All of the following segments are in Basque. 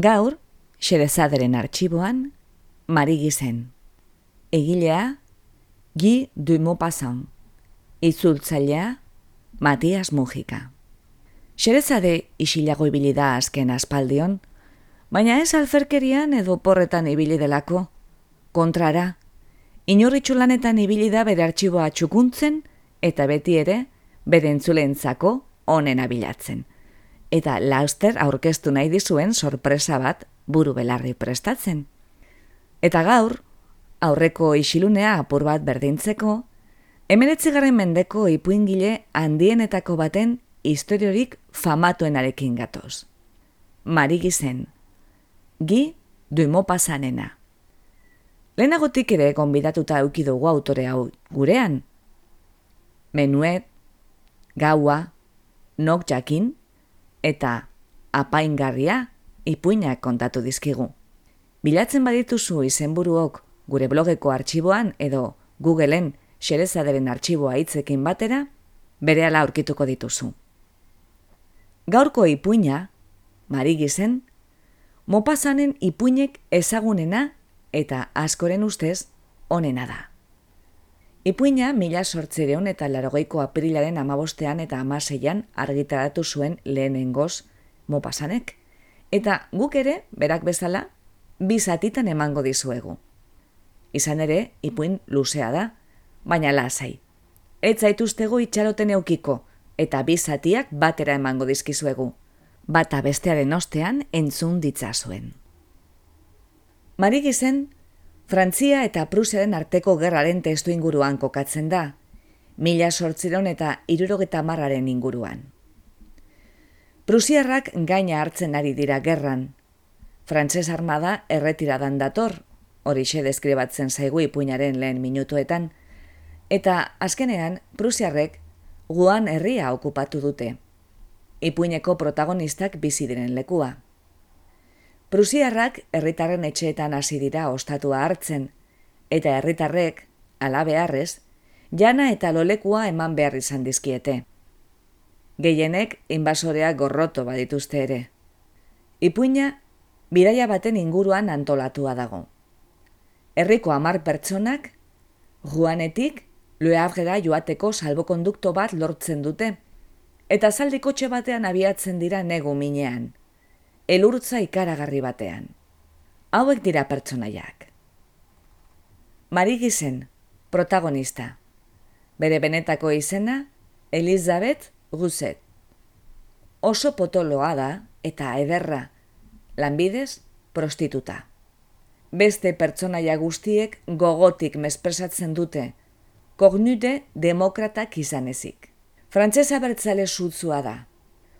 Gaur, Xerezaderen arxiboan, Mari Gizen. Egilea, Guy de Maupassant. Itzultzailea, Matias Mujika. Xerezade isilago ibili da azken aspaldion, baina ez alferkerian edo porretan ibili delako. Kontrara, inorritxu lanetan ibili da bere artxiboa txukuntzen eta beti ere bere entzulentzako onen abilatzen. Eta lauster aurkeztu nahi dizuen sorpresa bat buru belarri prestatzen. Eta gaur, aurreko isilunea apur bat berdintzeko, emeretzigaren mendeko ipuingile handienetako baten historiorik famatuenarekin gatoz. Mari gizen, gi duimo pasanena. Lehenagotik ere konbidatuta eukidugu autore hau gurean. Menuet, gaua, nok jakin, eta apaingarria ipuinak kontatu dizkigu. Bilatzen badituzu izenburuok gure blogeko artxiboan edo Googleen xerezaderen artxiboa hitzekin batera, bere ala aurkituko dituzu. Gaurko ipuina, mari gizen, mopasanen ipuinek ezagunena eta askoren ustez onena da. Ipuina mila sortzireun eta larogeiko aprilaren amabostean eta amaseian argitaratu zuen lehenengoz mopasanek, eta guk ere, berak bezala, bizatitan emango dizuegu. Izan ere, ipuin luzea da, baina lasai. Ez zaituztego itxaroten eukiko, eta bizatiak batera emango dizkizuegu. Bata bestearen ostean entzun ditzazuen. Mari gizen, Frantzia eta Prusiaren arteko gerraren testu inguruan kokatzen da, mila sortziron eta irurogeta marraren inguruan. Prusiarrak gaina hartzen ari dira gerran. Frantses armada erretiradan dator, hori xe deskribatzen zaigu ipuinaren lehen minutuetan, eta azkenean Prusiarrek guan herria okupatu dute. Ipuineko protagonistak bizi diren lekua. Prusiarrak herritarren etxeetan hasi dira ostatua hartzen, eta herritarrek, ala beharrez, jana eta lolekua eman behar izan dizkiete. Gehienek inbasoreak gorroto badituzte ere. Ipuina, bidaia baten inguruan antolatua dago. Herriko hamar pertsonak, juanetik, loeabrera joateko salbokondukto bat lortzen dute, eta zaldikotxe batean abiatzen dira negu minean elurtza ikaragarri batean. Hauek dira pertsonaiak. Mari gizen, protagonista. Bere benetako izena, Elizabeth Guzet. Oso potoloa da eta ederra, lanbidez prostituta. Beste pertsonaia guztiek gogotik mespresatzen dute, kognute demokratak izan ezik. Frantzesa bertzale sutzua da,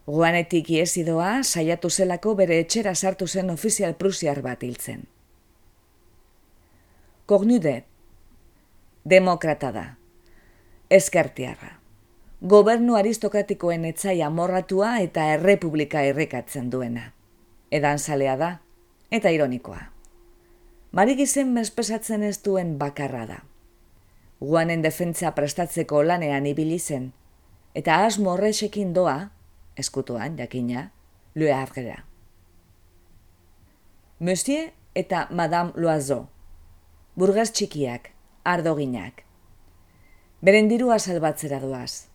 Guanetik iesidoa saiatu zelako bere etxera sartu zen ofizial prusiar bat hiltzen. Kognude, demokrata da, eskertiarra, gobernu aristokratikoen etzaia morratua eta errepublika errekatzen duena. Edan zalea da, eta ironikoa. Marigizen mespesatzen ez duen bakarra da. Guanen defentza prestatzeko lanean ibili zen, eta asmo horrexekin doa, eskutuan, jakina, Le Havrera. Monsieur eta Madame Loiseau, burgaz txikiak, ardoginak. Beren dirua salbatzera duaz.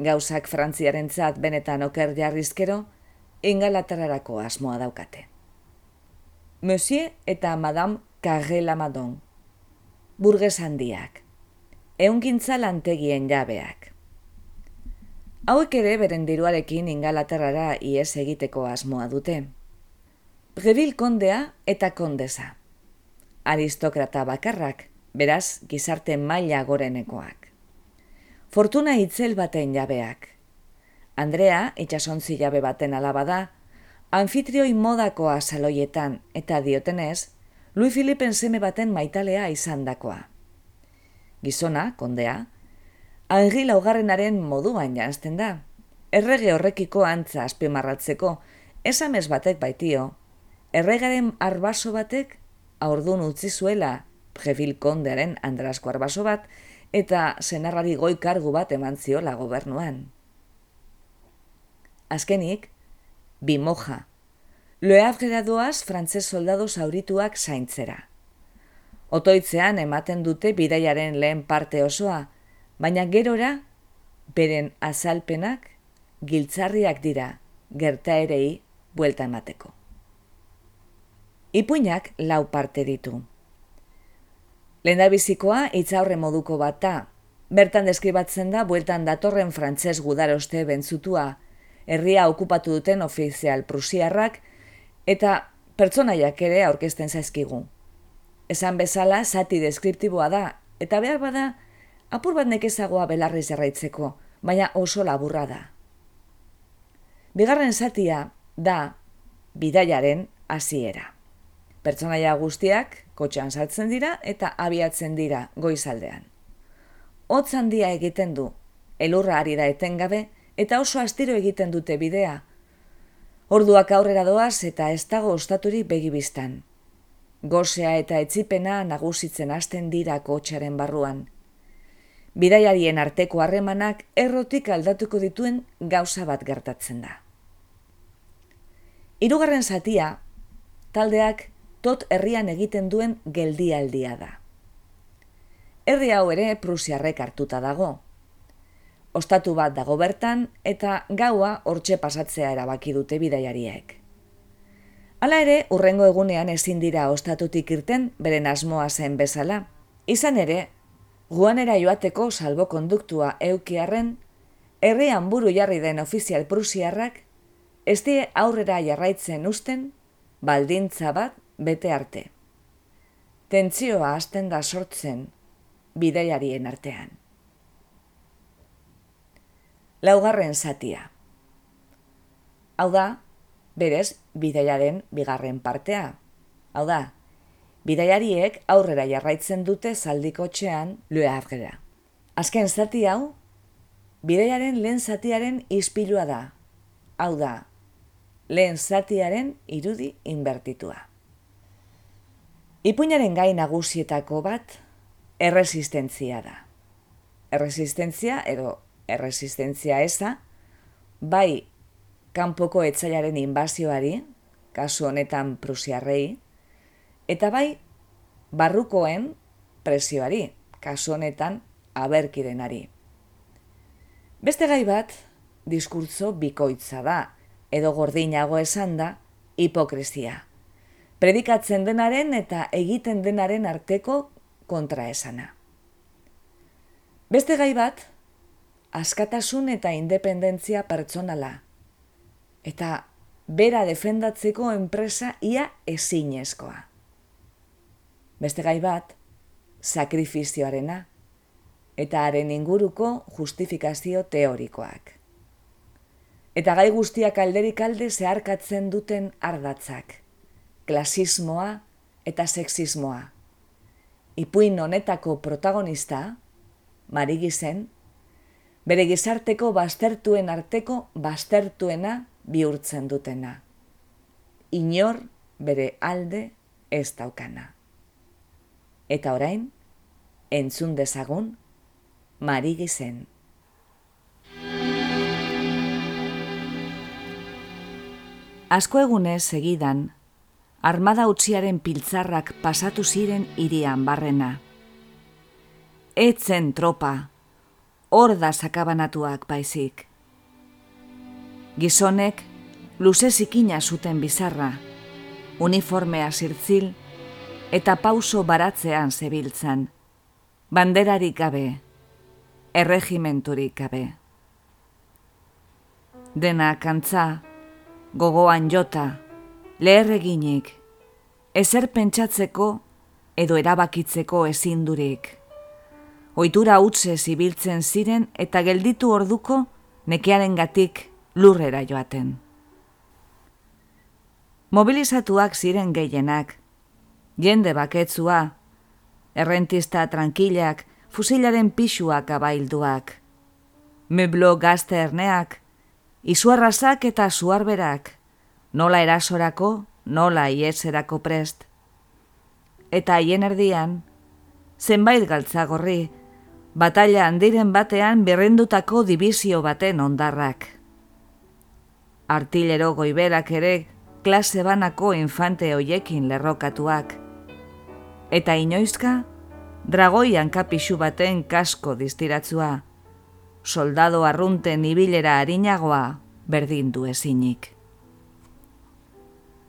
Gauzak frantziaren zat benetan oker jarrizkero, ingalaterarako asmoa daukate. Monsieur eta Madame Carré Lamadon, burgez handiak, eungintza lantegien jabeak. Hauek ere beren diruarekin ingalaterrara ies egiteko asmoa dute. Brevil kondea eta kondesa. Aristokrata bakarrak, beraz gizarte maila gorenekoak. Fortuna itzel baten jabeak. Andrea, itxasontzi jabe baten alaba da, anfitrioi modakoa saloietan eta diotenez, Louis Philippen seme baten maitalea izandakoa. Gizona, kondea, Henri laugarrenaren moduan janzten da. Errege horrekiko antza azpimarratzeko, esamez batek baitio, erregaren arbaso batek aurdun utzi zuela Previl kondearen andrasko arbaso bat eta senarrari goi kargu bat eman ziola gobernuan. Azkenik, bi moja, Loeabrera doaz frantzes soldado zaurituak zaintzera. Otoitzean ematen dute bidaiaren lehen parte osoa, baina gerora, beren azalpenak, giltzarriak dira, gerta erei, buelta emateko. Ipuinak lau parte ditu. Lendabizikoa itzaurre moduko bata, bertan deskribatzen da bueltan datorren frantses gudaroste bentzutua, herria okupatu duten ofizial prusiarrak, eta pertsonaiak ere aurkezten zaizkigu. Esan bezala zati deskriptiboa da, eta behar bada, apur bat nekezagoa belarri zerraitzeko, baina oso laburra da. Bigarren zatia da bidaiaren hasiera. Pertsonaia guztiak kotxean saltzen dira eta abiatzen dira goizaldean. Hotz handia egiten du, elurra ari da etengabe eta oso astiro egiten dute bidea, Orduak aurrera doaz eta ez dago ostaturik begibistan. Gosea eta etzipena nagusitzen hasten dira kotxaren barruan. Bidaiarien arteko harremanak errotik aldatuko dituen gauza bat gertatzen da. Hirugarren zatia, taldeak tot herrian egiten duen geldialdia da. Herri hau ere Prusiarrek hartuta dago, ostatu bat dago bertan eta gaua hortxe pasatzea erabaki dute bidaiariek. Hala ere, urrengo egunean ezin dira ostatutik irten beren asmoa zen bezala. Izan ere, guanera joateko salbo konduktua eukiarren, herrian buru jarri den ofizial prusiarrak, ez die aurrera jarraitzen usten, baldintza bat bete arte. Tentzioa hasten da sortzen bidaiarien artean laugarren zatia. Hau da, berez, bidaiaren bigarren partea. Hau da, bidaiariek aurrera jarraitzen dute zaldiko txean lue argera. Azken zati hau, bidaiaren lehen zatiaren izpilua da. Hau da, lehen zatiaren irudi inbertitua. Ipuinaren gai nagusietako bat, erresistentzia da. Erresistentzia edo erresistentzia eza, bai kanpoko etzailaren inbazioari, kasu honetan prusiarrei, eta bai barrukoen presioari, kasu honetan aberkirenari. Beste gai bat, diskurtzo bikoitza da, edo gordinago esan da, hipokresia. Predikatzen denaren eta egiten denaren arteko kontraesana. Beste gai bat, askatasun eta independentzia pertsonala. Eta bera defendatzeko enpresa ia ezinezkoa. Beste gai bat, sakrifizioarena eta haren inguruko justifikazio teorikoak. Eta gai guztiak alderik alde zeharkatzen duten ardatzak, klasismoa eta sexismoa. Ipuin honetako protagonista, Marigizen, bere gizarteko baztertuen arteko baztertuena bihurtzen dutena. Inor bere alde ez daukana. Eta orain, entzun dezagun, mari gizen. Asko egunez segidan, armada utziaren piltzarrak pasatu ziren irian barrena. Etzen tropa, hor da sakabanatuak baizik. Gizonek luze zikina zuten bizarra, uniformea zirtzil eta pauso baratzean zebiltzan, banderarik gabe, erregimenturik gabe. dena kantza, gogoan jota, leher eginik, ezer pentsatzeko edo erabakitzeko ezindurik. Oitura utze zibiltzen ziren eta gelditu orduko nekearen gatik lurrera joaten. Mobilizatuak ziren gehienak, jende baketzua, errentista tranquilak, fusilaren pixuak abailduak, meblo gazte erneak, izuarrazak eta zuarberak, nola erasorako, nola ietzerako prest. Eta haien erdian, zenbait galtzagorri, batalla handiren batean berrendutako dibizio baten ondarrak. Artilero goiberak ere klase banako infante hoiekin lerrokatuak. Eta inoizka, dragoian kapixu baten kasko distiratzua soldado arrunten ibilera harinagoa berdin du ezinik.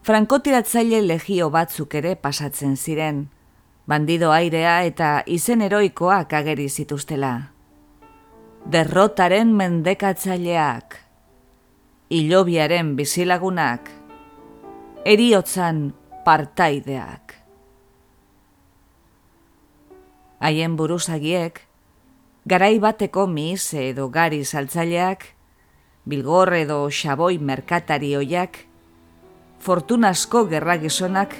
Frankotiratzaile legio batzuk ere pasatzen ziren, bandido airea eta izen eroikoak ageri zituztela. Derrotaren mendekatzaileak, ilobiaren bizilagunak, eriotzan partaideak. Haien buruzagiek, garai bateko mis edo gari saltzaileak, bilgor edo xaboi merkatari oiak, fortunasko gerra gizonak,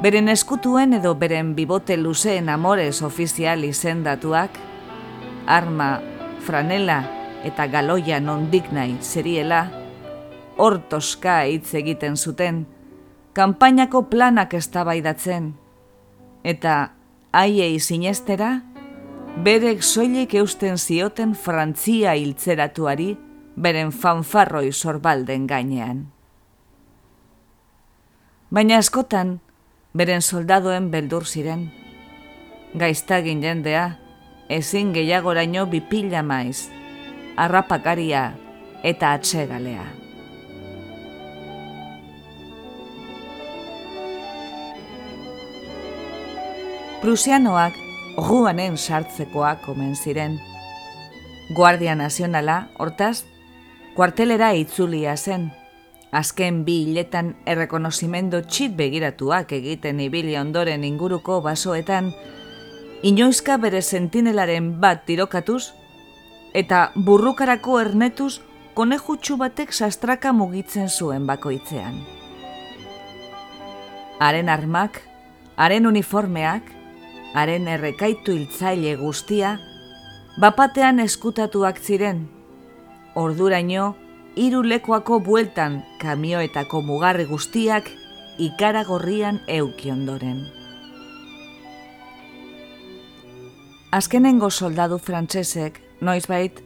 beren eskutuen edo beren bibote luzeen amores ofizial izendatuak, arma, franela eta galoia nondik nahi zeriela, hortoska hitz egiten zuten, kanpainako planak eztabaidatzen eta haiei sinestera, berek soilik eusten zioten Frantzia hiltzeratuari beren fanfarroi sorbalden gainean. Baina askotan, beren soldadoen beldur ziren. Gaiztagin jendea, ezin gehiagoraino bipila maiz, arrapakaria eta atsegalea. Prusianoak Ruanen sartzekoak omen ziren. Guardia Nazionala, hortaz, kuartelera itzulia zen. Azken bi hiletan errekonozimendo txit begiratuak egiten ibili ondoren inguruko basoetan, inoizka bere sentinelaren bat tirokatuz, eta burrukarako ernetuz konejutsu batek sastraka mugitzen zuen bakoitzean. Haren armak, haren uniformeak, haren errekaitu hiltzaile guztia, bapatean eskutatuak ziren. Orduraino, hiru lekuako bueltan kamioetako mugarri guztiak ikaragorrian euki ondoren. Azkenengo soldadu frantsesek, noizbait,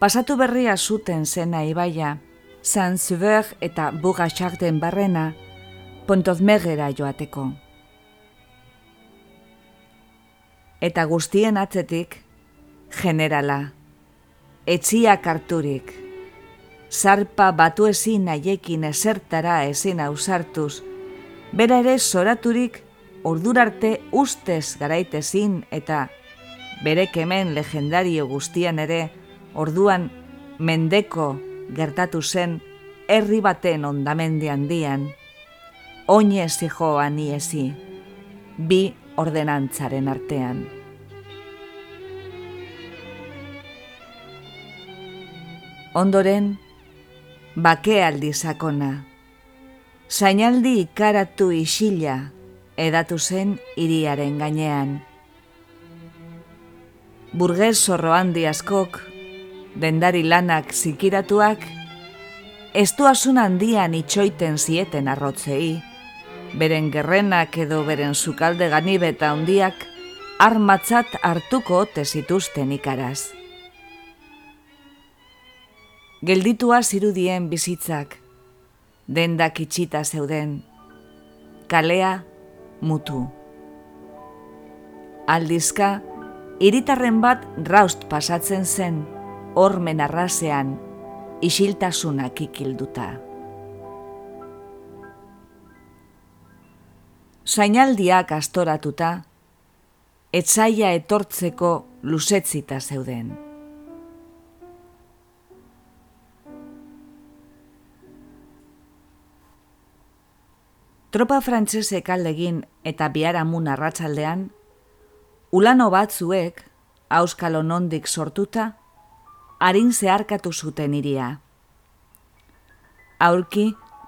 pasatu berria zuten zena ibaia, San Zuber eta Bugatxarten barrena, Pontozmegera joateko. Eta guztien atzetik, generala, etziak harturik, zarpa batu ezin naiekin esertara ezin ausartuz, bera ere zoraturik ordurarte ustez garaitezin eta bere kemen legendario guztian ere orduan mendeko gertatu zen herri baten ondamendi handian, oinez zijoan iesi, bi ordenantzaren artean. Ondoren, bakealdi sakona. Zainaldi ikaratu isila edatu zen iriaren gainean. Burgez zorro handi askok, dendari lanak zikiratuak, ez duasun handian itxoiten zieten arrotzei, beren gerrenak edo beren sukalde ganibeta handiak armatzat hartuko tezituzten ikaraz. Gelditua zirudien bizitzak, dendak itxita zeuden, kalea mutu. Aldizka, hiritarren bat raust pasatzen zen, hormen arrasean, isiltasunak ikilduta. zainaldiak astoratuta, etzaia etortzeko luzetzita zeuden. Tropa frantsesek aldegin eta biharamun arratsaldean, ulano batzuek, auskalo nondik sortuta, harin zeharkatu zuten iria. Aurki,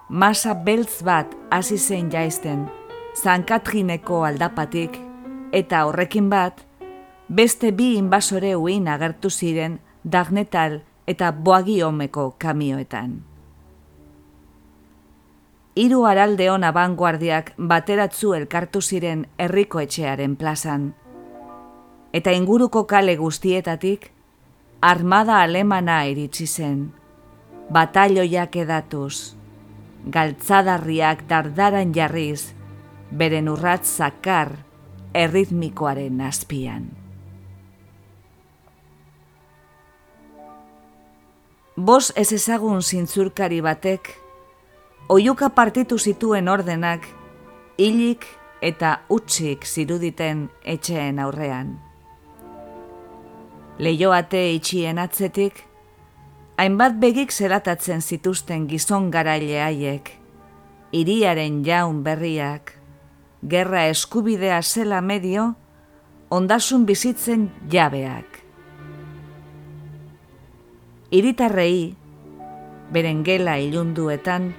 masa beltz bat hasi zen jaisten, jaizten, zankatrineko aldapatik, eta horrekin bat, beste bi inbasore uin agertu ziren dagnetal eta boagiomeko kamioetan. Hiru aralde hona vanguardiak bateratzu elkartu ziren herriko etxearen plazan. Eta inguruko kale guztietatik, armada alemana iritsi zen, batalloiak edatuz, galtzadarriak dardaran jarriz, beren urratz zakar erritmikoaren azpian. Bos ez ezagun zintzurkari batek, oiuka partitu zituen ordenak, hilik eta utzik ziruditen etxeen aurrean. Leioate itxien atzetik, hainbat begik zelatatzen zituzten gizon garaile haiek, iriaren jaun berriak, gerra eskubidea zela medio, ondasun bizitzen jabeak. Iritarrei, beren gela ilunduetan,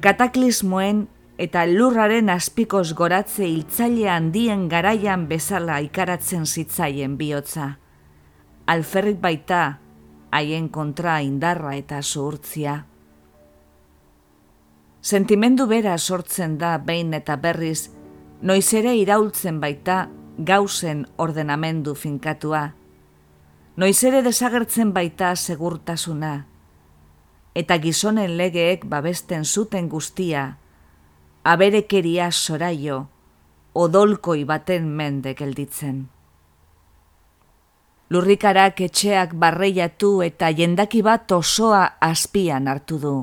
kataklismoen eta lurraren azpikoz goratze hiltzaile handien garaian bezala ikaratzen zitzaien bihotza. Alferrik baita, haien kontra indarra eta zuhurtzia. Sentimendu bera sortzen da behin eta berriz, noiz ere iraultzen baita gauzen ordenamendu finkatua. Noiz ere desagertzen baita segurtasuna eta gizonen legeek babesten zuten guztia, aberekeria soraio, odolkoi baten mende gelditzen. Lurrikarak etxeak barreiatu eta jendaki bat osoa azpian hartu du.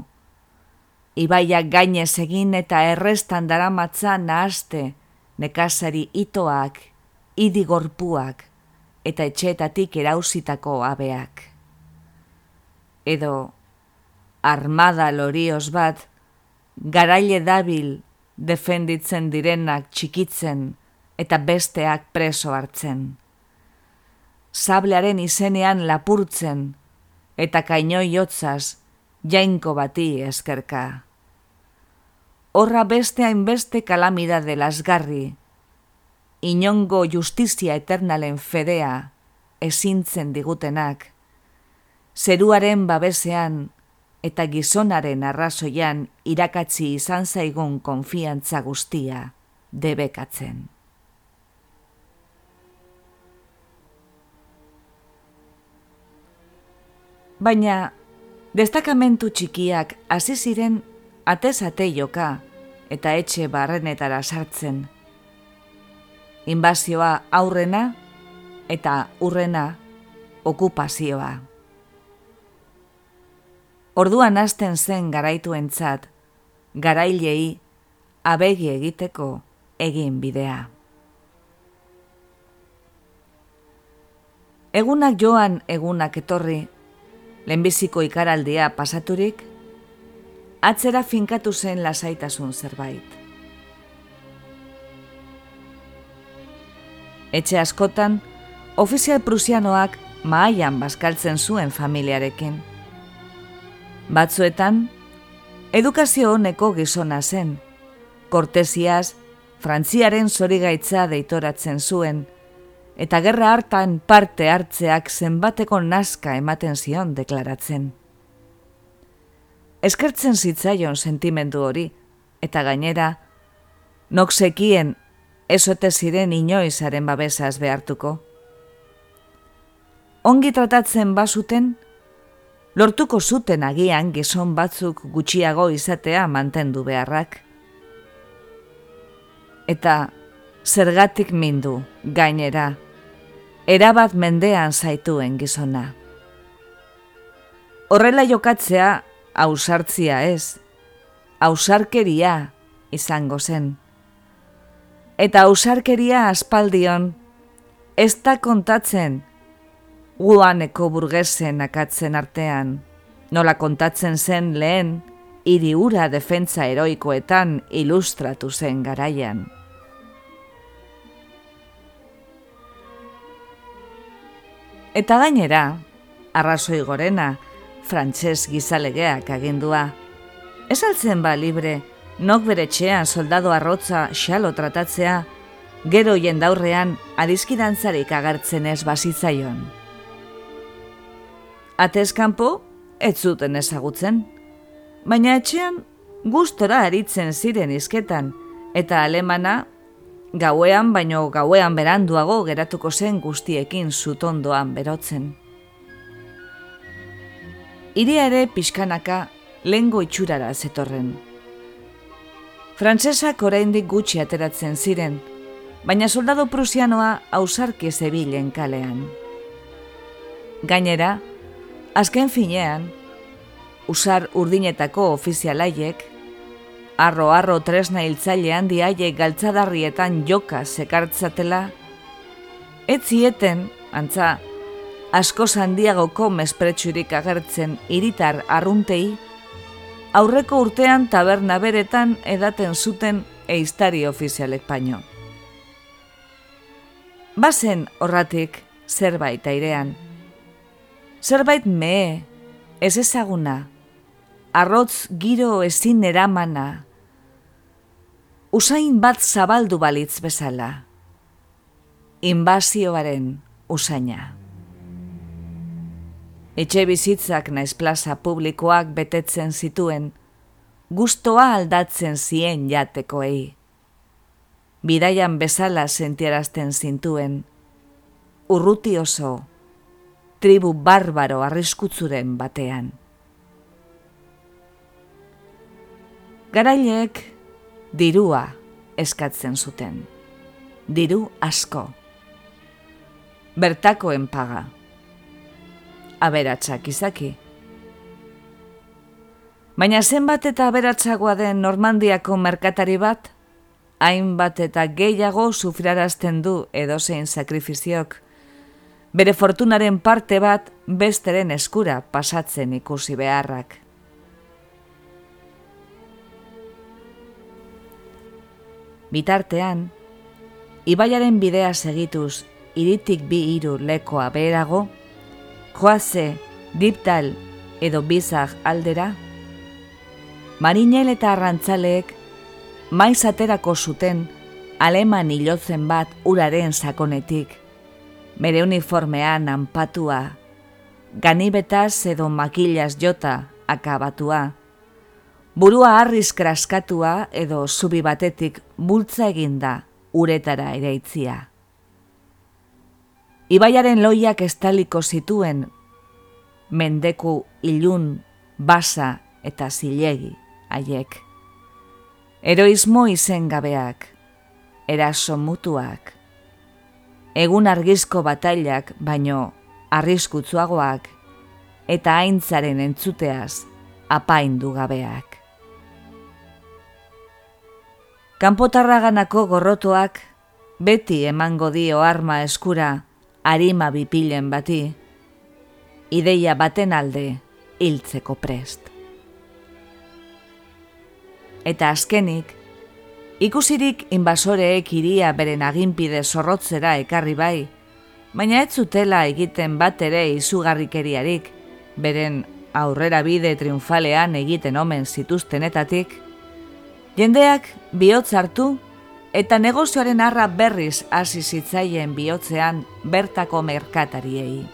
Ibaiak gainez egin eta errestan daramatza nahazte, nekazari itoak, idigorpuak eta etxeetatik erauzitako abeak. Edo armada lorioz bat, garaile dabil defenditzen direnak txikitzen eta besteak preso hartzen. Sablearen izenean lapurtzen eta kainoi hotzaz jainko bati eskerka. Horra beste hainbeste kalamida de lasgarri, inongo justizia eternalen fedea ezintzen digutenak, zeruaren babesean eta gizonaren arrazoian irakatzi izan zaigun konfiantza guztia debekatzen. Baina, destakamentu txikiak hasi ziren atezate joka eta etxe barrenetara sartzen. Inbazioa aurrena eta urrena okupazioa. Orduan hasten zen garaituentzat, garailei abegi egiteko egin bidea. Egunak joan egunak etorri, lehenbiziko ikaraldia pasaturik, atzera finkatu zen lasaitasun zerbait. Etxe askotan, ofizial prusianoak maaian bazkaltzen zuen familiarekin. Batzuetan, edukazio honeko gizona zen. Kortesiaz, frantziaren zorigaitza deitoratzen zuen, eta gerra hartan parte hartzeak zenbateko nazka ematen zion deklaratzen. Eskertzen zitzaion sentimendu hori, eta gainera, nok sekien esote ziren inoizaren babesaz behartuko. Ongi tratatzen basuten, lortuko zuten agian gizon batzuk gutxiago izatea mantendu beharrak. Eta zergatik mindu, gainera, erabat mendean zaituen gizona. Horrela jokatzea, ausartzia ez, ausarkeria izango zen. Eta ausarkeria aspaldion, ez da kontatzen guaneko burgesen akatzen artean, nola kontatzen zen lehen, hiri ura defentza heroikoetan ilustratu zen garaian. Eta gainera, arrazoi gorena, frantses gizalegeak agindua. Ez altzen ba libre, nok bere txean soldado arrotza xalo tratatzea, gero jendaurrean adizkidantzarik agertzen ez bazitzaion. Atezkanpo, ez zuten ezagutzen, baina etxean gustora aritzen ziren izketan, eta alemana gauean baino gauean beranduago geratuko zen guztiekin zutondoan berotzen. Iria ere pixkanaka lengo itxurara zetorren. Frantsesak oraindik gutxi ateratzen ziren, baina soldado prusianoa ausarki zebilen kalean. Gainera, azken finean, usar urdinetako ofizialaiek, arro-arro tresna hiltzailean diaiek galtzadarrietan joka sekartzatela, ez zieten, antza, asko handiagoko mespretsurik agertzen iritar arruntei, aurreko urtean taberna beretan edaten zuten eiztari ofizialek paino. Bazen horratik zerbait airean. Zerbait mee, ez ezaguna, arrotz giro ezin eramana, usain bat zabaldu balitz bezala, inbazioaren usaina etxe bizitzak naiz plaza publikoak betetzen zituen, gustoa aldatzen zien jatekoei. Bidaian bezala sentiarazten zintuen, urruti oso, tribu barbaro arriskutzuren batean. Garaileek dirua eskatzen zuten, diru asko, bertakoen paga aberatsak izaki. Baina zenbat eta aberatsagoa den Normandiako merkatari bat, hainbat eta gehiago sufrarazten du edozein sakrifiziok, bere fortunaren parte bat besteren eskura pasatzen ikusi beharrak. Bitartean, ibaiaren bidea segituz iritik bi hiru lekoa beherago, joaze, diptal edo bizar aldera, marinel eta arrantzaleek maiz aterako zuten aleman hilotzen bat uraren sakonetik, bere uniformean anpatua, ganibetaz edo makilaz jota akabatua, burua harriz kraskatua edo zubi batetik bultza eginda uretara ere itzia. Ibaiaren loiak estaliko zituen, mendeku ilun, basa eta zilegi haiek. Heroismo izen gabeak, eraso mutuak, egun argizko batailak baino arriskutzuagoak eta aintzaren entzuteaz apaindu gabeak. Kanpotarraganako gorrotoak beti emango dio arma eskura, arima bipilen bati, ideia baten alde hiltzeko prest. Eta azkenik, ikusirik inbasoreek iria beren aginpide zorrotzera ekarri bai, baina ez zutela egiten bat ere izugarrikeriarik, beren aurrera bide triunfalean egiten omen zituztenetatik, jendeak bihotz hartu eta negozioaren arra berriz hasi zitzaien bihotzean bertako merkatariei.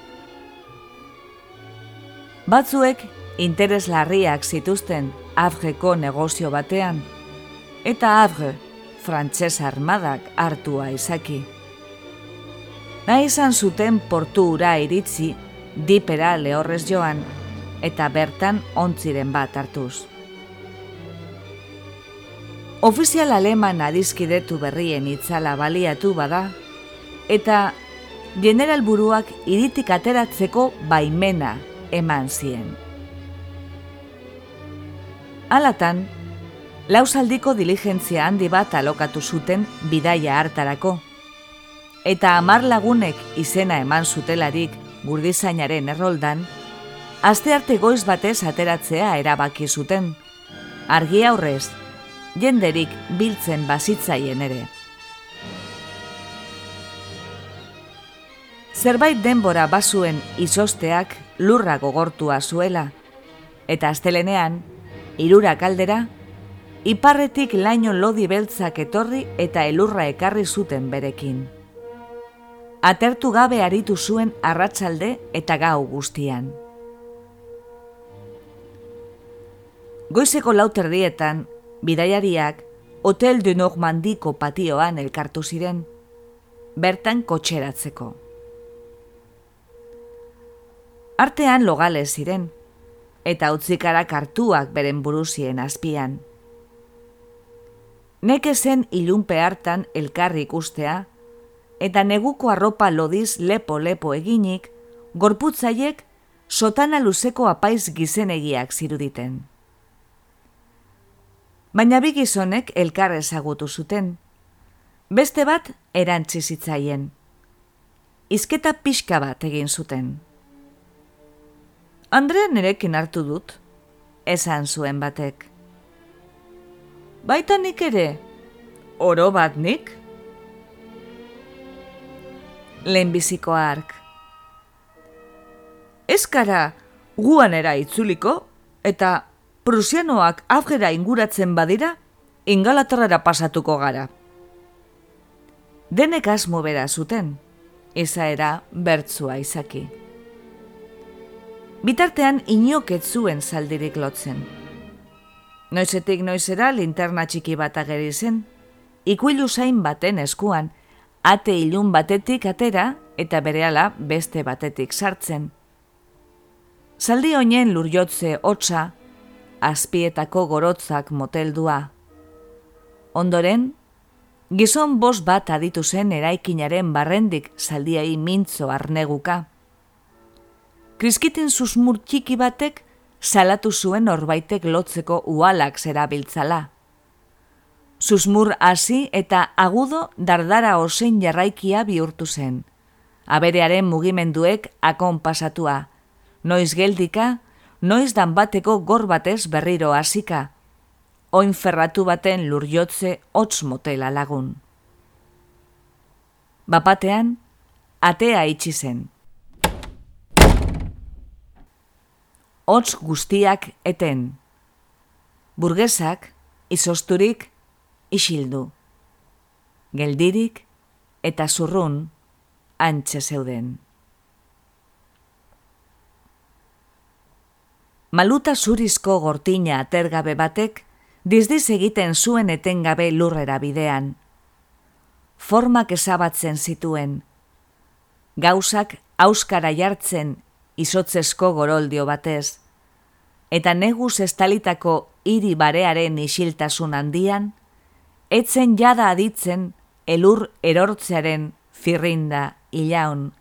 Batzuek interes larriak zituzten Avreko negozio batean, eta Avre frantses armadak hartua izaki. Nahi izan zuten portu ura iritzi, dipera lehorrez joan, eta bertan ontziren bat hartuz. Ofizial aleman adizkidetu berrien itzala baliatu bada, eta general buruak iritik ateratzeko baimena eman zien. Alatan, lausaldiko diligentzia handi bat alokatu zuten bidaia hartarako, eta amar lagunek izena eman zutelarik gurdizainaren erroldan, aste arte goiz batez ateratzea erabaki zuten, argi aurrez, jenderik biltzen bazitzaien ere. Zerbait denbora bazuen izosteak lurra gogortua zuela, eta astelenean, irurak aldera, iparretik laino lodi beltzak etorri eta elurra ekarri zuten berekin. Atertu gabe aritu zuen arratsalde eta gau guztian. Goizeko lauterdietan, bidaiariak Hotel de Normandiko patioan elkartu ziren, bertan kotxeratzeko. Artean logales ziren, eta utzikara kartuak beren buruzien azpian. Neke zen ilunpe hartan elkarri ikustea, eta neguko arropa lodiz lepo-lepo eginik, gorputzaiek sotana luzeko apaiz gizenegiak ziruditen baina bi gizonek elkar ezagutu zuten. Beste bat erantzi zitzaien. Izketa pixka bat egin zuten. Andrea nerekin hartu dut, esan zuen batek. Baita nik ere, oro bat nik? Lehenbiziko ark. Ezkara guanera itzuliko eta prusianoak afgera inguratzen badira, ingalaterrara pasatuko gara. Denek asmo bera zuten, ezaera bertzua izaki. Bitartean inoket zuen zaldirik lotzen. Noizetik noizera linterna txiki bat ageri zen, ikuilu zain baten eskuan, ate ilun batetik atera eta berehala beste batetik sartzen. Zaldi honen lurjotze hotza azpietako gorotzak moteldua. Ondoren, gizon bos bat aditu zen eraikinaren barrendik zaldiai mintzo arneguka. Kriskiten susmur txiki batek salatu zuen orbaitek lotzeko ualak zerabiltzala. Susmur hasi eta agudo dardara osein jarraikia bihurtu zen. Aberearen mugimenduek akon pasatua. Noiz geldika, noiz dan bateko gor batez berriro hasika, oin ferratu baten lurjotze hotz motela lagun. Bapatean, atea itxi zen. Hotz guztiak eten. Burgesak, izosturik, isildu. Geldirik eta zurrun, antxe zeuden. Maluta zurizko gortina atergabe batek, dizdiz egiten zuen etengabe lurrera bidean. Formak ezabatzen zituen. Gauzak auskara jartzen izotzesko goroldio batez. Eta neguz estalitako hiri barearen isiltasun handian, etzen jada aditzen elur erortzearen firrinda ilaun,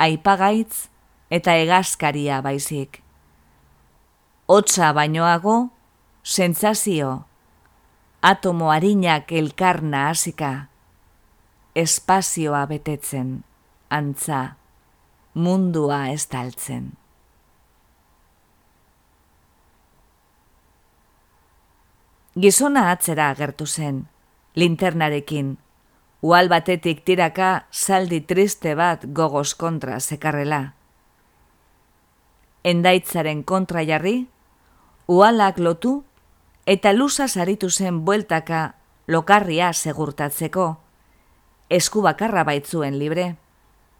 aipagaitz eta egazkaria baizik hotza bainoago, sentsazio, atomo harinak elkarna hasika, espazioa betetzen, antza, mundua estaltzen. Gizona atzera agertu zen, linternarekin, ual batetik tiraka zaldi triste bat gogoz kontra zekarrela. Endaitzaren kontra jarri, ualak lotu eta lusa saritu zen bueltaka lokarria segurtatzeko. Esku bakarra baitzuen libre,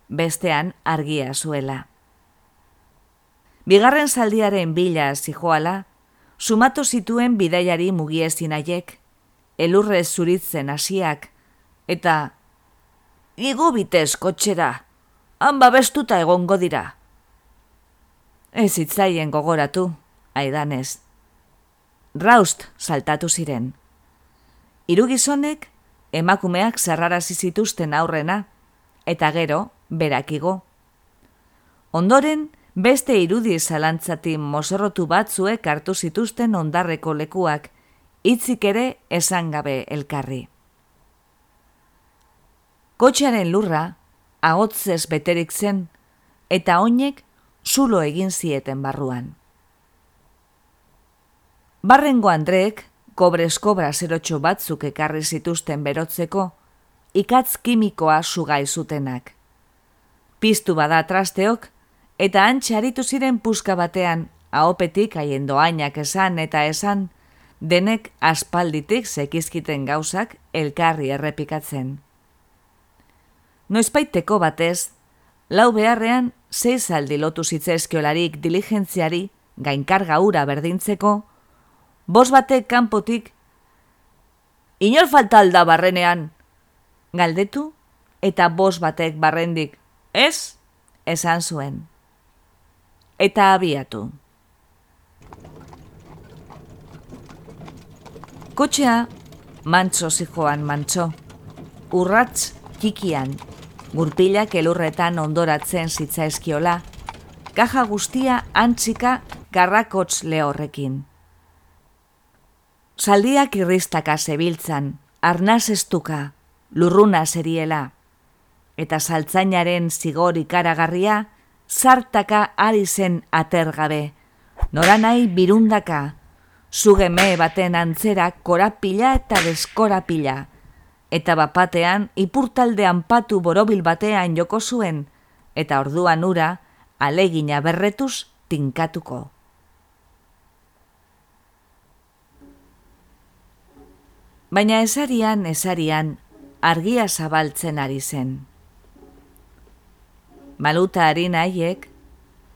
bestean argia zuela. Bigarren zaldiaren bila zijoala, sumatu zituen bidaiari mugiezin aiek, elurre zuritzen hasiak eta Igo bitez kotxera, han babestuta egongo dira. Ez itzaien gogoratu, aidanez. Raust saltatu ziren. Hiru gizonek emakumeak zerrarazi zituzten aurrena eta gero berakigo. Ondoren beste irudi zalantzati mozorrotu batzuek hartu zituzten ondarreko lekuak hitzik ere esan gabe elkarri. Kotxearen lurra ahotzez beterik zen eta oinek zulo egin zieten barruan. Barrengo Andreek, kobrezko braserotxo batzuk ekarri zituzten berotzeko, ikatz kimikoa sugai zutenak. Piztu bada trasteok, eta antxaritu ziren puska batean, ahopetik haien doainak esan eta esan, denek aspalditik sekizkiten gauzak elkarri errepikatzen. Noizpaiteko batez, lau beharrean zeiz aldi lotu zitzezkiolarik diligentziari gainkarga ura berdintzeko, bos batek kanpotik, inor falta alda barrenean, galdetu eta bos batek barrendik, ez, esan zuen. Eta abiatu. Kotxea, mantzo zijoan mantzo, urratz kikian, gurpilak elurretan ondoratzen zitzaizkiola, kaja guztia antzika garrakotz lehorrekin. Zaldiak irristaka zebiltzan, arnaz estuka, lurruna zeriela, eta saltzainaren zigor ikaragarria, zartaka ari zen atergabe, nora nahi birundaka, zugeme baten antzera korapila eta deskorapila, eta bapatean ipurtaldean patu borobil batean joko zuen, eta orduan ura, alegina berretuz tinkatuko. Baina esarian, esarian, argia zabaltzen ari zen. Maluta harin haiek,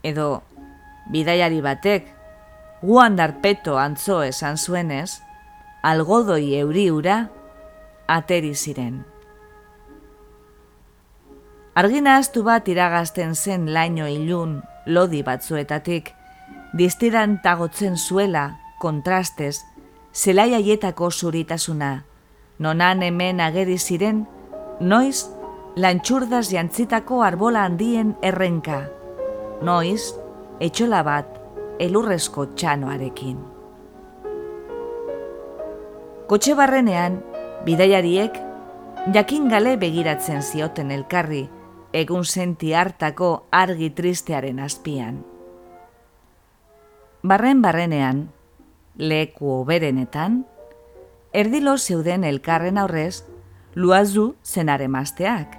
edo bidaiari batek, guan darpeto antzo esan zuenez, algodoi euriura, ateri ziren. Argina astu bat iragazten zen laino ilun lodi batzuetatik, diztidan tagotzen zuela, kontrastez, zelai aietako zuritasuna, nonan hemen ageri ziren, noiz lantxurdaz jantzitako arbola handien errenka, noiz etxola bat elurrezko txanoarekin. Kotxe barrenean, bidaiariek, jakin gale begiratzen zioten elkarri, egun senti hartako argi tristearen azpian. Barren barrenean, leku oberenetan, erdilo zeuden elkarren aurrez, luazu zenare mazteak,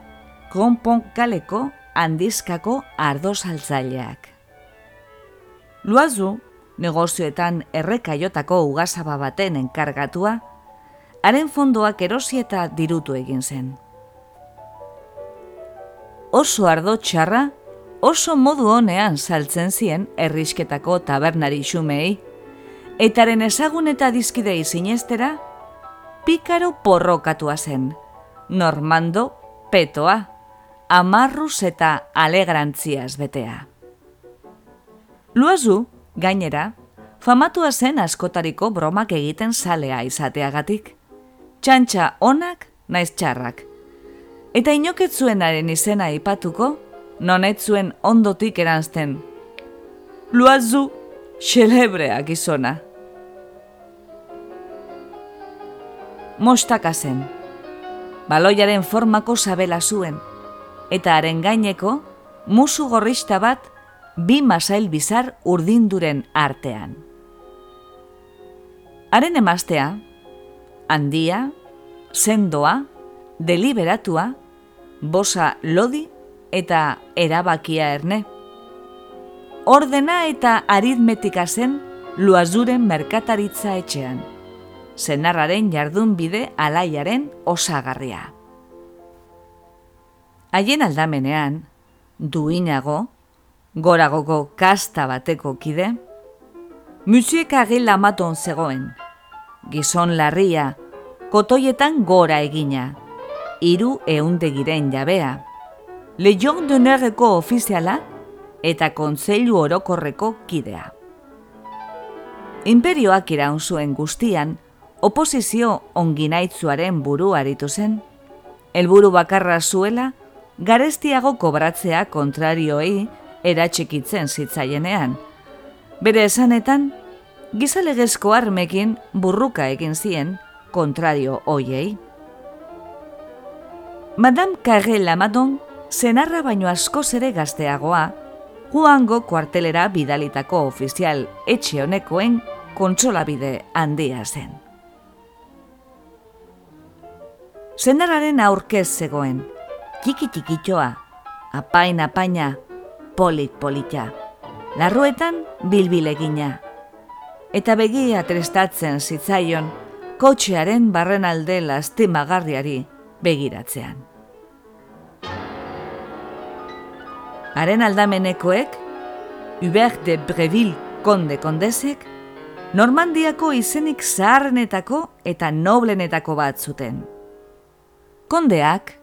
konpon kaleko handizkako ardo saltzaileak. Luazu, negozioetan errekaiotako ugazaba baten enkargatua, haren fondoak erosi eta dirutu egin zen. Oso ardo txarra, oso modu honean saltzen zien errisketako tabernari xumei, etaren ezagun eta dizkidei zinestera, pikaro porrokatua zen, normando petoa, amarruz eta alegrantziaz betea. Luazu, gainera, famatua zen askotariko bromak egiten salea izateagatik. Txantxa onak, naiz txarrak. Eta inoketzuenaren izena ipatuko, nonetzuen ondotik eranzten. Luazu, xelebreak izona. Mostaka zen. Baloiaren formako sabela zuen, eta haren gaineko, musu gorrista bat, bi masail bizar urdinduren artean. Haren emaztea, handia, sendoa, deliberatua, bosa lodi eta erabakia erne ordena eta aritmetika zen luazuren merkataritza etxean. Zenarraren jardun bide alaiaren osagarria. Haien aldamenean, duinago, goragoko kasta bateko kide, musiek agil amaton zegoen, gizon larria, kotoietan gora egina, hiru eundegiren jabea, lehion dunerreko ofiziala eta kontzeilu orokorreko kidea. Imperioak iraun zuen guztian, oposizio onginaitzuaren buru aritu zen, helburu bakarra zuela, garestiago kobratzea kontrarioei eratxekitzen zitzaienean. Bere esanetan, gizalegezko armekin burruka egin zien kontrario hoiei. Madame Carré Lamadon, zenarra baino askoz ere gazteagoa, Juango kuartelera bidalitako ofizial etxe honekoen kontsolabide handia zen. Zendararen aurkez zegoen, txiki txikitxoa, apain apaina, polit polita, larruetan bilbilegina, eta begia trestatzen zitzaion kotxearen barren alde lastimagarriari begiratzean. Haren aldamenekoek, Hubert de Breville konde kondesek, Normandiako izenik zaharrenetako eta noblenetako bat zuten. Kondeak,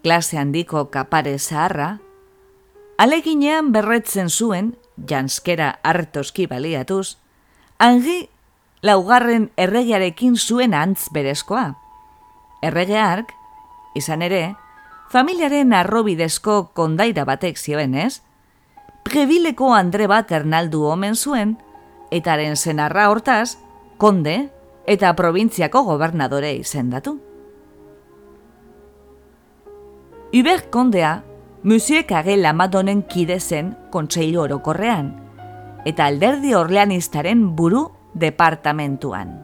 klase handiko kapare zaharra, aleginean berretzen zuen, janskera hartoski baliatuz, Angi laugarren erregearekin zuen antz berezkoa. Erregeark, izan ere, familiaren arrobidezko kondaira batek zioen ez, prebileko andre bat ernaldu omen zuen, eta haren zenarra hortaz, konde eta provintziako gobernadore izendatu. Hubert kondea, musiek agel amadonen kide zen kontseilu orokorrean, eta alderdi orleanistaren buru departamentuan.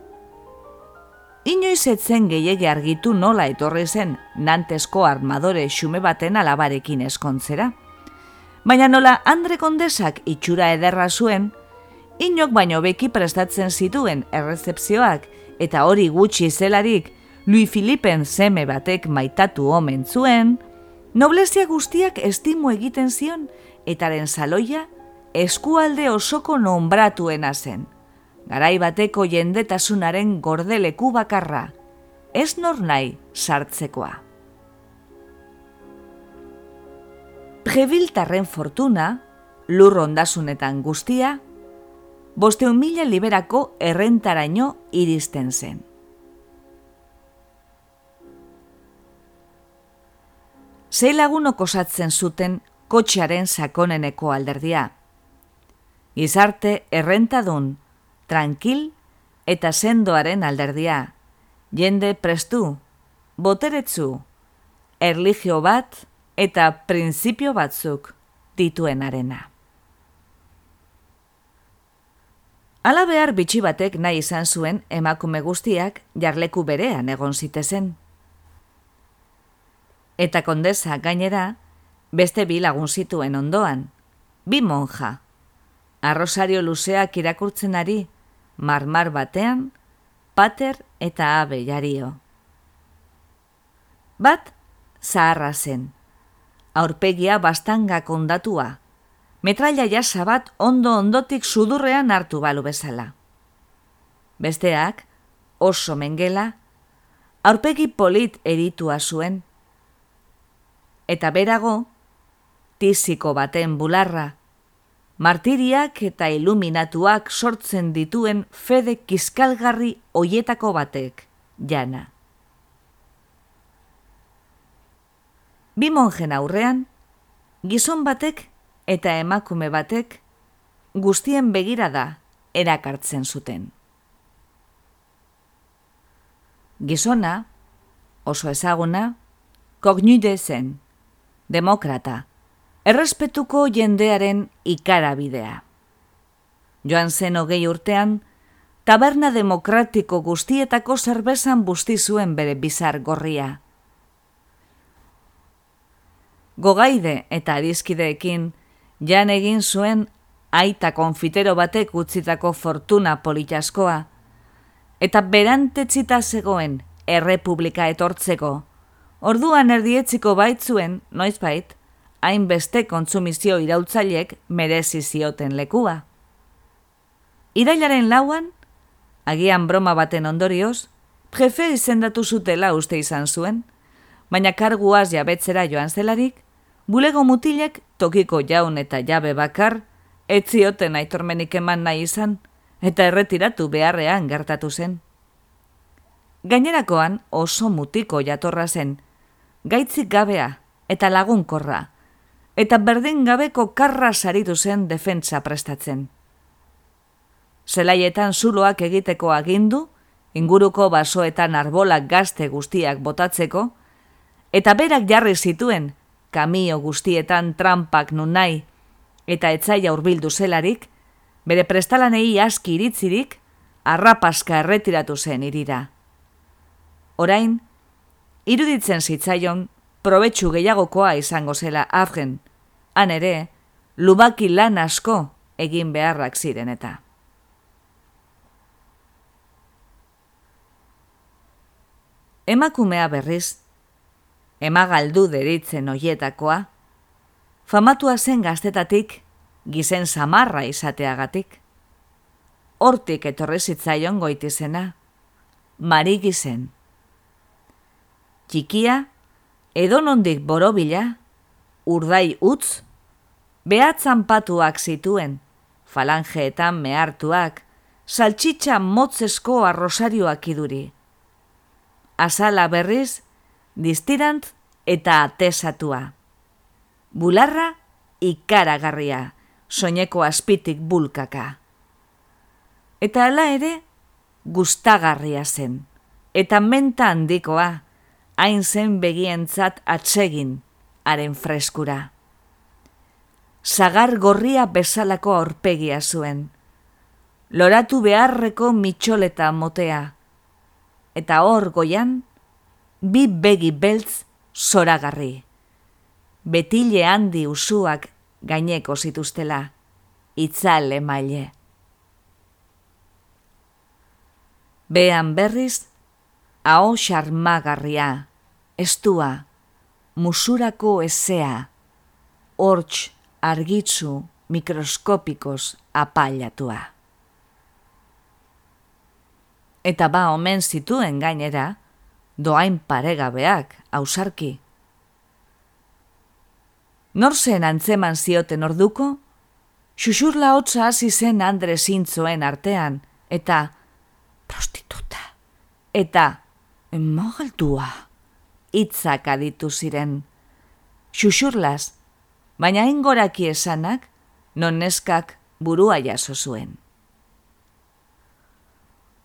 Inoiz etzen gehiege argitu nola etorri zen nantesko armadore xume baten alabarekin eskontzera. Baina nola Andre Kondesak itxura ederra zuen, inok baino beki prestatzen zituen errezepzioak eta hori gutxi zelarik Louis Philippen zeme batek maitatu omen zuen, noblezia guztiak estimu egiten zion etaren saloia eskualde osoko nombratuena zen. Garai bateko jendetasunaren gordeleku bakarra, ez nor nahi sartzekoa. Prebiltarren fortuna, lur ondasunetan guztia, bosteun mila liberako errentaraino iristen zen. Zei lagunok osatzen zuten kotxearen sakoneneko alderdia, Gizarte errentadun, tranquil eta sendoaren alderdia. Jende prestu, boteretzu, erligio bat eta printzipio batzuk dituen arena. Ala behar bitxi batek nahi izan zuen emakume guztiak jarleku berean egon zitezen. Eta kondesa gainera, beste bi lagun zituen ondoan, bi monja, arrosario luzeak irakurtzen ari, marmar batean, pater eta abe jario. Bat, zaharra zen. Aurpegia bastanga kondatua. Metraila jasa bat ondo ondotik sudurrean hartu balu bezala. Besteak, oso mengela, aurpegi polit eritua zuen. Eta berago, tiziko baten bularra, martiriak eta iluminatuak sortzen dituen fede kiskalgarri hoietako batek, jana. Bi monjen aurrean, gizon batek eta emakume batek guztien begirada erakartzen zuten. Gizona, oso ezaguna, kognude zen, demokrata, errespetuko jendearen ikarabidea. Joan zen hogei urtean, taberna demokratiko guztietako zerbezan busti zuen bere bizar gorria. Gogaide eta adizkideekin, jan egin zuen aita konfitero batek utzitako fortuna politaskoa, eta berantetzita zegoen errepublika etortzeko, orduan erdietziko baitzuen, noiz bait, hainbeste kontsumizio irautzailek merezi zioten lekua. Irailaren lauan, agian broma baten ondorioz, jefe izendatu zutela uste izan zuen, baina karguaz jabetzera joan zelarik, bulego mutilek tokiko jaun eta jabe bakar, etzioten aitormenik eman nahi izan, eta erretiratu beharrean gertatu zen. Gainerakoan oso mutiko jatorra zen, gaitzik gabea eta lagunkorra, eta berdin gabeko karra saritu zen defentsa prestatzen. Zelaietan zuloak egiteko agindu, inguruko basoetan arbolak gazte guztiak botatzeko, eta berak jarri zituen, kamio guztietan trampak nun nahi, eta etzaia hurbildu zelarik, bere prestalanei aski iritzirik, arrapaska erretiratu zen irira. Orain, iruditzen zitzaion, probetxu gehiagokoa izango zela afgen, han ere, lubaki lan asko egin beharrak ziren eta. Emakumea berriz, emagaldu deritzen oietakoa, famatua zen gaztetatik, gizen samarra izateagatik. Hortik etorri zitzaion goitizena, mari gizen. Txikia, edonondik borobila, urdai utz, behatzan patuak zituen, falangeetan mehartuak, saltxitxa motzesko arrosarioak iduri. Azala berriz, distirant eta atesatua. Bularra ikaragarria, soineko azpitik bulkaka. Eta hala ere, gustagarria zen, eta menta handikoa, hain zen begientzat atsegin, haren freskura. Zagar gorria bezalako aurpegia zuen, loratu beharreko mitxoleta motea, eta hor goian, bi begi beltz zoragarri. Betile handi usuak gaineko zituztela, itzal emaile. Bean berriz, hau xarmagarria, estua, musurako ezea, hortx argitzu mikroskopikos apailatua. Eta ba omen zituen gainera, doain paregabeak, ausarki. Nor zen antzeman zioten orduko? Xuxurla hotza hasi zen Andre zintzoen artean, eta prostituta, eta mogaltua, itzak aditu ziren. Xuxurlaz, baina ingoraki esanak, non neskak burua jaso zuen.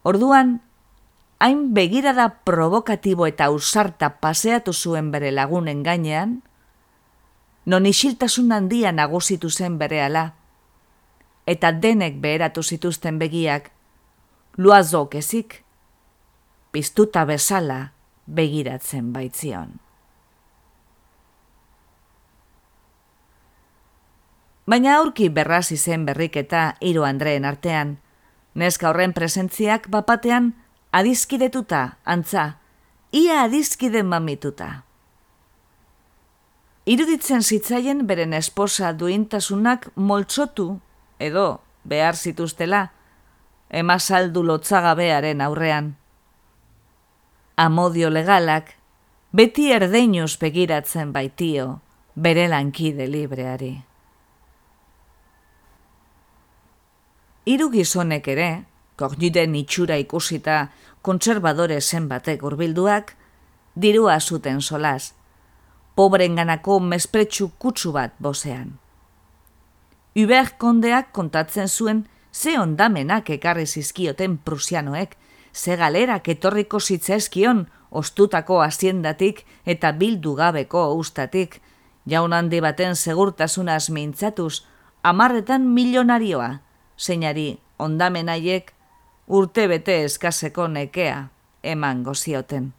Orduan, hain begirada provokatibo eta usarta paseatu zuen bere lagunen gainean, non isiltasun handia nagusitu zen berehala, eta denek beheratu zituzten begiak, luazok ezik, piztuta bezala begiratzen baitzion. Baina aurki berrazi zen berriketa hiru Andreen artean, neska horren presentziak bapatean adizkidetuta, antza, ia adizkide mamituta. Iruditzen zitzaien beren esposa duintasunak moltsotu edo behar zituztela, emazaldu lotzagabearen aurrean. Amodio legalak, beti erdeinuz begiratzen baitio, bere lankide libreari. Hiru gizonek ere, kogniden itxura ikusita kontserbadore zen batek urbilduak, dirua zuten solaz, pobrenganako mespretsu kutsu bat bozean. Uber kondeak kontatzen zuen ze ondamenak ekarri zizkioten prusianoek, ze galerak etorriko zitzaizkion ostutako haziendatik eta bildu gabeko ustatik, jaun handi baten segurtasunaz mintzatuz, amarretan milionarioa, zeinari ondamenaiek urte bete eskaseko nekea eman gozioten.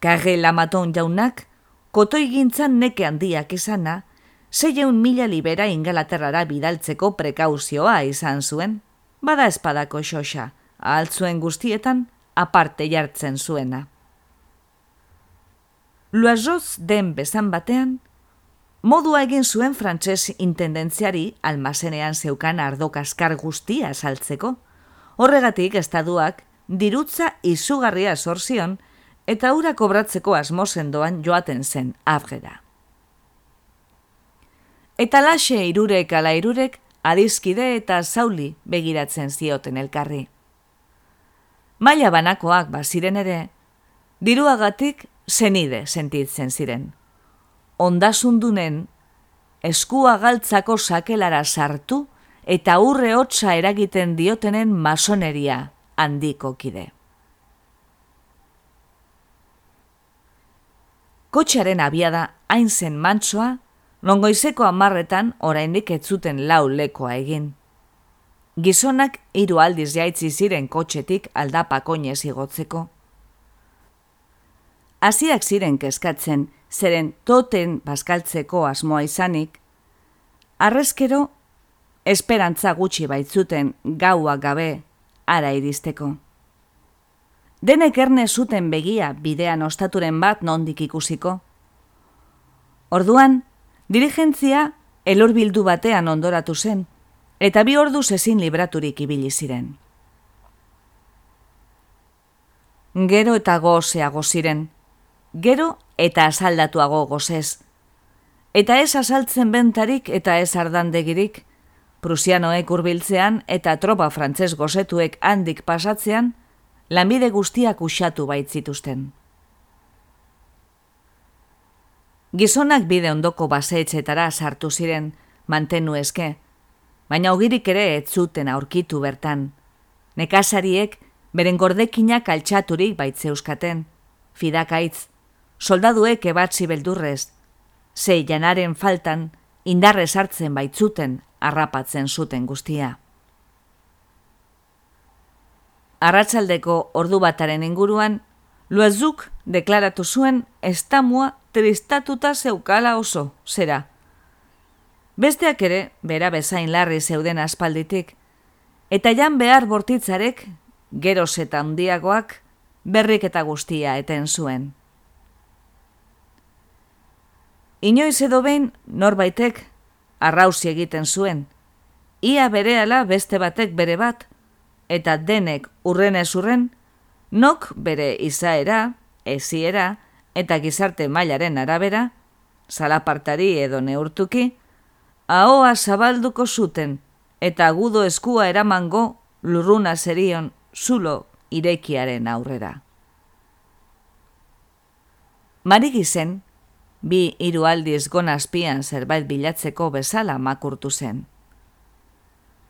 Karre lamaton jaunak, kotoi gintzan neke handiak izana, zeieun mila libera ingalaterrara bidaltzeko prekauzioa izan zuen, bada espadako xoxa, altzuen guztietan aparte jartzen zuena. Luazoz den bezan batean, modua egin zuen frantses intendentziari almazenean zeukan ardokaskar guztia saltzeko, horregatik estaduak dirutza izugarria sorzion, eta ura kobratzeko asmo sendoan joaten zen afgera. Eta laxe irurek ala irurek adizkide eta zauli begiratzen zioten elkarri. Maila banakoak baziren ere, diruagatik zenide sentitzen ziren. Ondasundunen, eskua galtzako sakelara sartu eta urre hotza eragiten diotenen masoneria handiko kide. Kotxearen abiada hain zen mantsoa, Nongoizeko amarretan oraindik ez zuten lau lekoa egin. Gizonak hiru aldiz jaitzi ziren kotxetik aldapakoinez igotzeko. Hasiak ziren kezkatzen, zeren toten baskaltzeko asmoa izanik, arrezkero esperantza gutxi baitzuten gaua gabe ara iristeko. Denek erne zuten begia bidean ostaturen bat nondik ikusiko. Orduan, dirigentzia elurbildu batean ondoratu zen, eta bi ordu ezin libraturik ibili ziren. Gero eta gozeago ziren, gero eta asaldatuago gozez. Eta ez asaltzen bentarik eta ez ardandegirik, prusianoek urbiltzean eta tropa frantzes gozetuek handik pasatzean, lanbide guztiak usatu baitzituzten. Gizonak bide ondoko baseetxetara sartu ziren, mantenu eske, baina ogirik ere ez zuten aurkitu bertan. Nekasariek beren gordekinak altxaturik baitzeuskaten, fidakaitz, soldaduek ebatzi beldurrez, zei janaren faltan indarrez hartzen baitzuten harrapatzen zuten guztia. Arratsaldeko ordu bataren inguruan, Luazuk deklaratu zuen estamua tristatuta zeukala oso, zera, Besteak ere, bera bezain larri zeuden aspalditik, eta jan behar bortitzarek, geroz eta handiagoak, berrik eta guztia eten zuen. Inoiz edo behin, norbaitek, arrauzi egiten zuen, ia berehala beste batek bere bat, eta denek urren ez urren, nok bere izaera, eziera, eta gizarte mailaren arabera, salapartari edo neurtuki, ahoa zabalduko zuten, eta gudo eskua eramango lurruna zerion zulo irekiaren aurrera. Marik izen, bi hiru aldiz gonazpian zerbait bilatzeko bezala makurtu zen.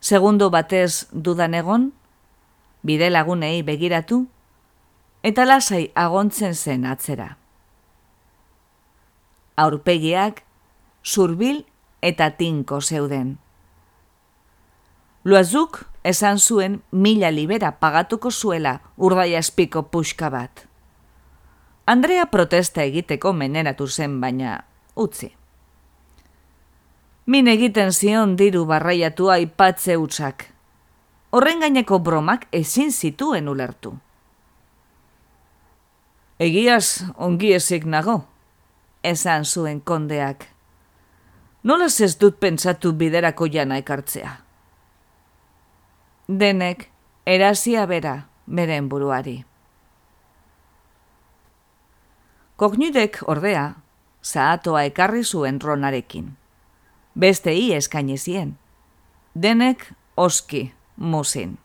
Segundo batez dudan egon, bide lagunei begiratu, eta lasai agontzen zen atzera. Aurpegiak, zurbil eta tinko zeuden. Luazuk esan zuen mila libera pagatuko zuela urdaia espiko puxka bat. Andrea protesta egiteko meneratu zen baina utzi. Min egiten zion diru barraiatua ipatze utxak. Horren gaineko bromak ezin zituen ulertu. Egiaz ongi ezik nago, esan zuen kondeak. Nola ez dut pentsatu biderako jana ekartzea? Denek, erazia bera, beren buruari. Kognidek, ordea, zaatoa ekarri zuen ronarekin. Beste hi eskainezien. Denek, oski, musin.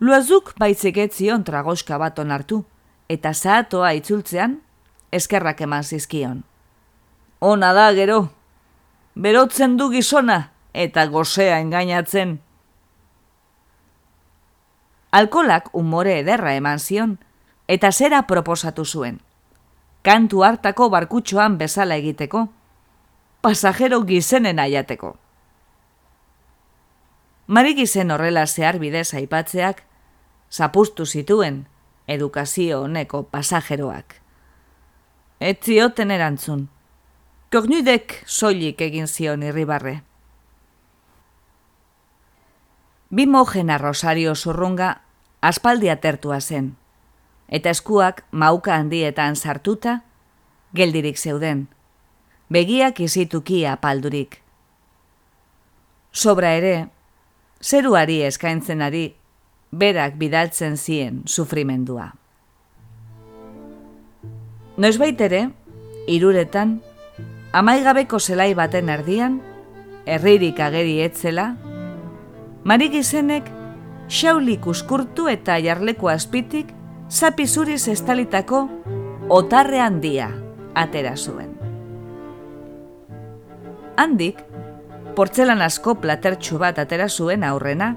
Luazuk baitzegetzion tragoska bat onartu, eta zaatoa itzultzean, eskerrak eman zizkion ona da gero. Berotzen du gizona eta gozea engainatzen. Alkolak umore ederra eman zion eta zera proposatu zuen. Kantu hartako barkutxoan bezala egiteko. Pasajero gizenen aiateko. Mari gizen horrela zehar bidez aipatzeak, zapustu zituen edukazio honeko pasajeroak. Ez zioten erantzun. Kognudek soilik egin zion irribarre. Bi mojena Rosario zurrunga aspaldi atertua zen, eta eskuak mauka handietan sartuta, geldirik zeuden, begiak izituki apaldurik. Sobra ere, zeruari eskaintzen ari, berak bidaltzen zien sufrimendua. Noiz baitere, iruretan, amaigabeko zelai baten erdian, herririk ageri etzela, marik izenek xaulik uskurtu eta jarleko azpitik zapizuriz estalitako otarre handia atera zuen. Handik, portzelan asko platertxu bat atera zuen aurrena,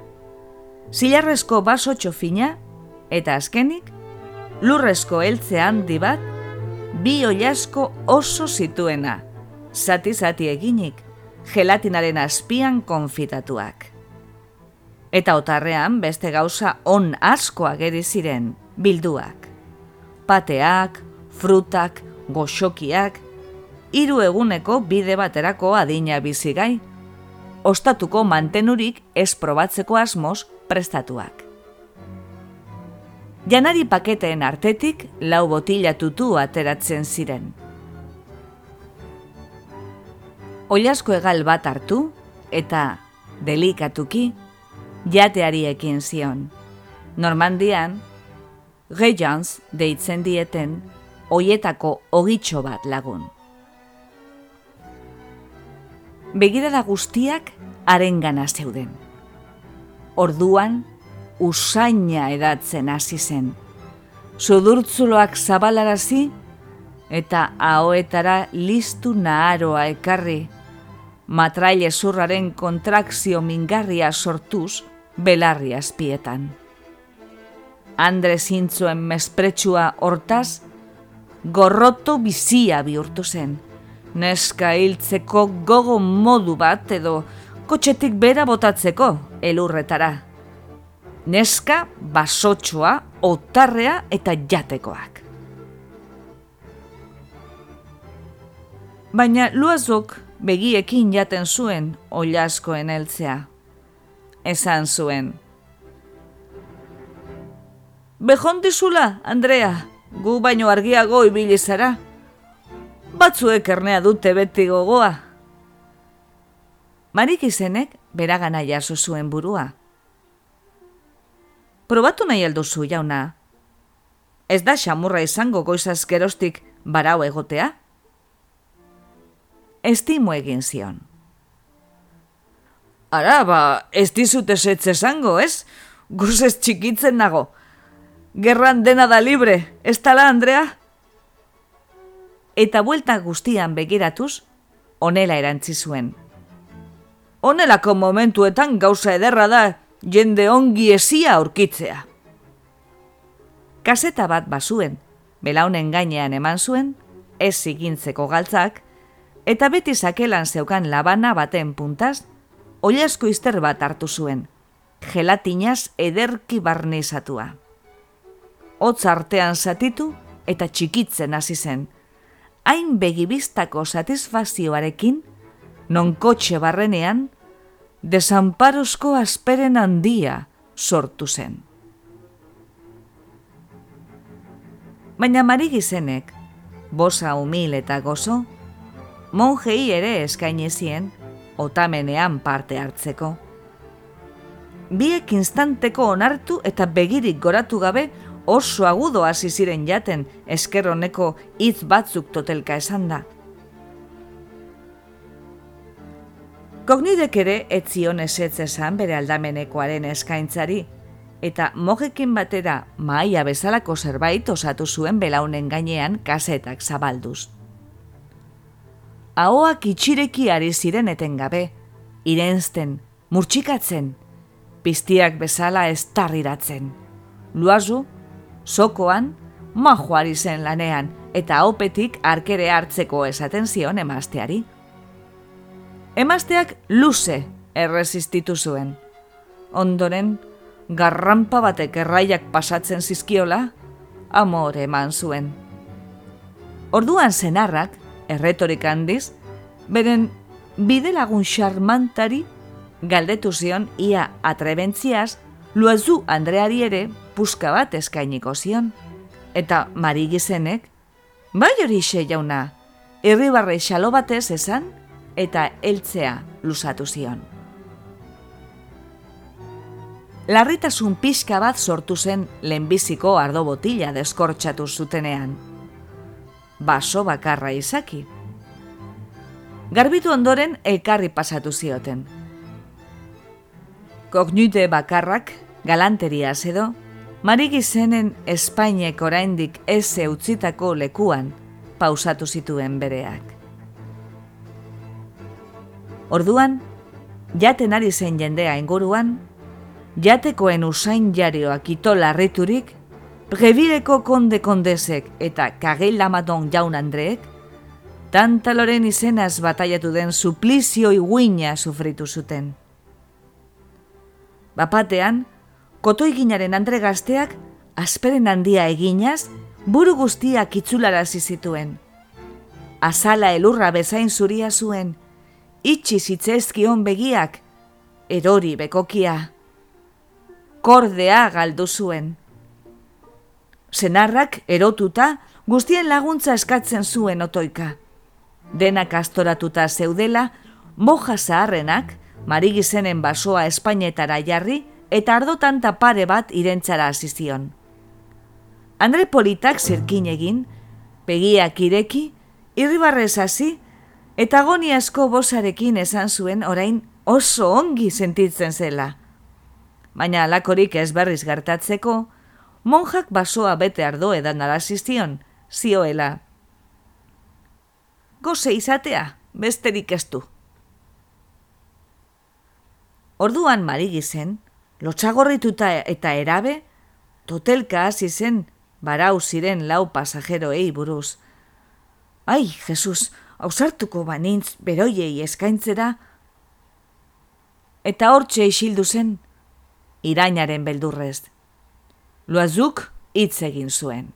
zilarrezko baso txofina eta azkenik, lurrezko heltze handi bat, bi oiasko oso zituena, zati-zati eginik, gelatinaren azpian konfitatuak. Eta otarrean beste gauza on asko ageri ziren bilduak. Pateak, frutak, goxokiak, hiru eguneko bide baterako adina bizigai, ostatuko mantenurik ez probatzeko asmoz prestatuak. Janari paketeen artetik lau botila tutu ateratzen ziren. Oiasko egal bat hartu eta delikatuki jateari ekin zion. Normandian, Gejans deitzen dieten oietako ogitxo bat lagun. Begirada guztiak arengana zeuden. Orduan, usaina edatzen hasi zen. Sudurtzuloak zabalarazi eta ahoetara listu naharoa ekarri, matraile zurraren kontrakzio mingarria sortuz belarri azpietan. Andre zintzuen mespretsua hortaz, gorroto bizia bihurtu zen. Neska hiltzeko gogo modu bat edo kotxetik bera botatzeko elurretara neska, basotxoa, otarrea eta jatekoak. Baina luazok begiekin jaten zuen oliaskoen heltzea. Esan zuen. Behontizula, Andrea, gu baino argiago ibili zara. Batzuek ernea dute beti gogoa. Marik izenek beragana jaso zuen burua probatu nahi alduzu jauna. Ez da xamurra izango goizaz gerostik barau egotea? Estimu egin zion. Ara, ba, ez dizut esetz esango, ez? Guzez txikitzen nago. Gerran dena da libre, ez tala, Andrea? Eta buelta guztian begiratuz, onela erantzi zuen. Onelako momentuetan gauza ederra da jende ongi esia aurkitzea. Kaseta bat bazuen, belaunen gainean eman zuen, ez zigintzeko galtzak, eta beti sakelan zeukan labana baten puntaz, oliasko izter bat hartu zuen, gelatinaz ederki barnezatua. Hotz artean zatitu eta txikitzen hasi zen, hain begibistako satisfazioarekin, non kotxe barrenean, desamparozko asperen handia sortu zen. Baina marigizenek, bosa humil eta gozo, monjei ere eskainezien, otamenean parte hartzeko. Biek instanteko onartu eta begirik goratu gabe oso agudo hasi ziren jaten eskerroneko hitz batzuk totelka esan da. Kognidek ere etzion esetz esan bere aldamenekoaren eskaintzari, eta mojekin batera maia bezalako zerbait osatu zuen belaunen gainean kasetak zabalduz. Ahoak itxireki ari ziren etengabe, irenzten, murtsikatzen, piztiak bezala ez tarriratzen. Luazu, sokoan, majoari zen lanean, eta opetik arkere hartzeko esaten zion emazteari. Emazteak luze erresistitu zuen. Ondoren, garrampa batek erraiak pasatzen zizkiola, amore eman zuen. Orduan zenarrak, erretorik handiz, beren bide lagun xarmantari galdetu zion ia atrebentziaz, luazu Andreari ere puska bat eskainiko zion. Eta mari gizenek, bai hori xe jauna, irribarre xalo batez esan, eta heltzea lusatu zion. Larritasun pixka bat sortu zen lehenbiziko ardo botila deskortxatu zutenean. Baso bakarra izaki. Garbitu ondoren elkarri pasatu zioten. Kognute bakarrak, galanteria edo, marigi zenen Espainek oraindik ez utzitako lekuan pausatu zituen bereak. Orduan, jaten ari zen jendea inguruan, jatekoen usain jarioak ito larriturik, prebireko konde kondesek eta kagei lamadon jaun andreek, tantaloren izenaz bataiatu den suplizio iguina sufritu zuten. Bapatean, kotoiginaren andre gazteak, asperen handia eginaz, buru guztiak itzularazi zituen. Azala elurra bezain zuria zuen, itxi zitzezkion begiak, erori bekokia. Kordea galdu zuen. Senarrak erotuta, guztien laguntza eskatzen zuen otoika. Denak astoratuta zeudela, moja zaharrenak, marigizenen basoa Espainetara jarri, eta ardotan pare bat irentzara azizion. Andre Politak zirkin egin, pegiak ireki, irribarrez hasi, eta goni asko bosarekin esan zuen orain oso ongi sentitzen zela. Baina alakorik ez berriz gertatzeko, monjak basoa bete ardo edan alaziztion, zioela. Goze izatea, besterik ez du. Orduan marigi zen, lotxagorrituta eta erabe, totelka hasi zen, barau ziren lau pasajeroei buruz. Ai, Jesus, hausartuko banintz beroiei eskaintzera, eta hortxe isildu zen, irainaren beldurrez. Loazuk hitz egin zuen.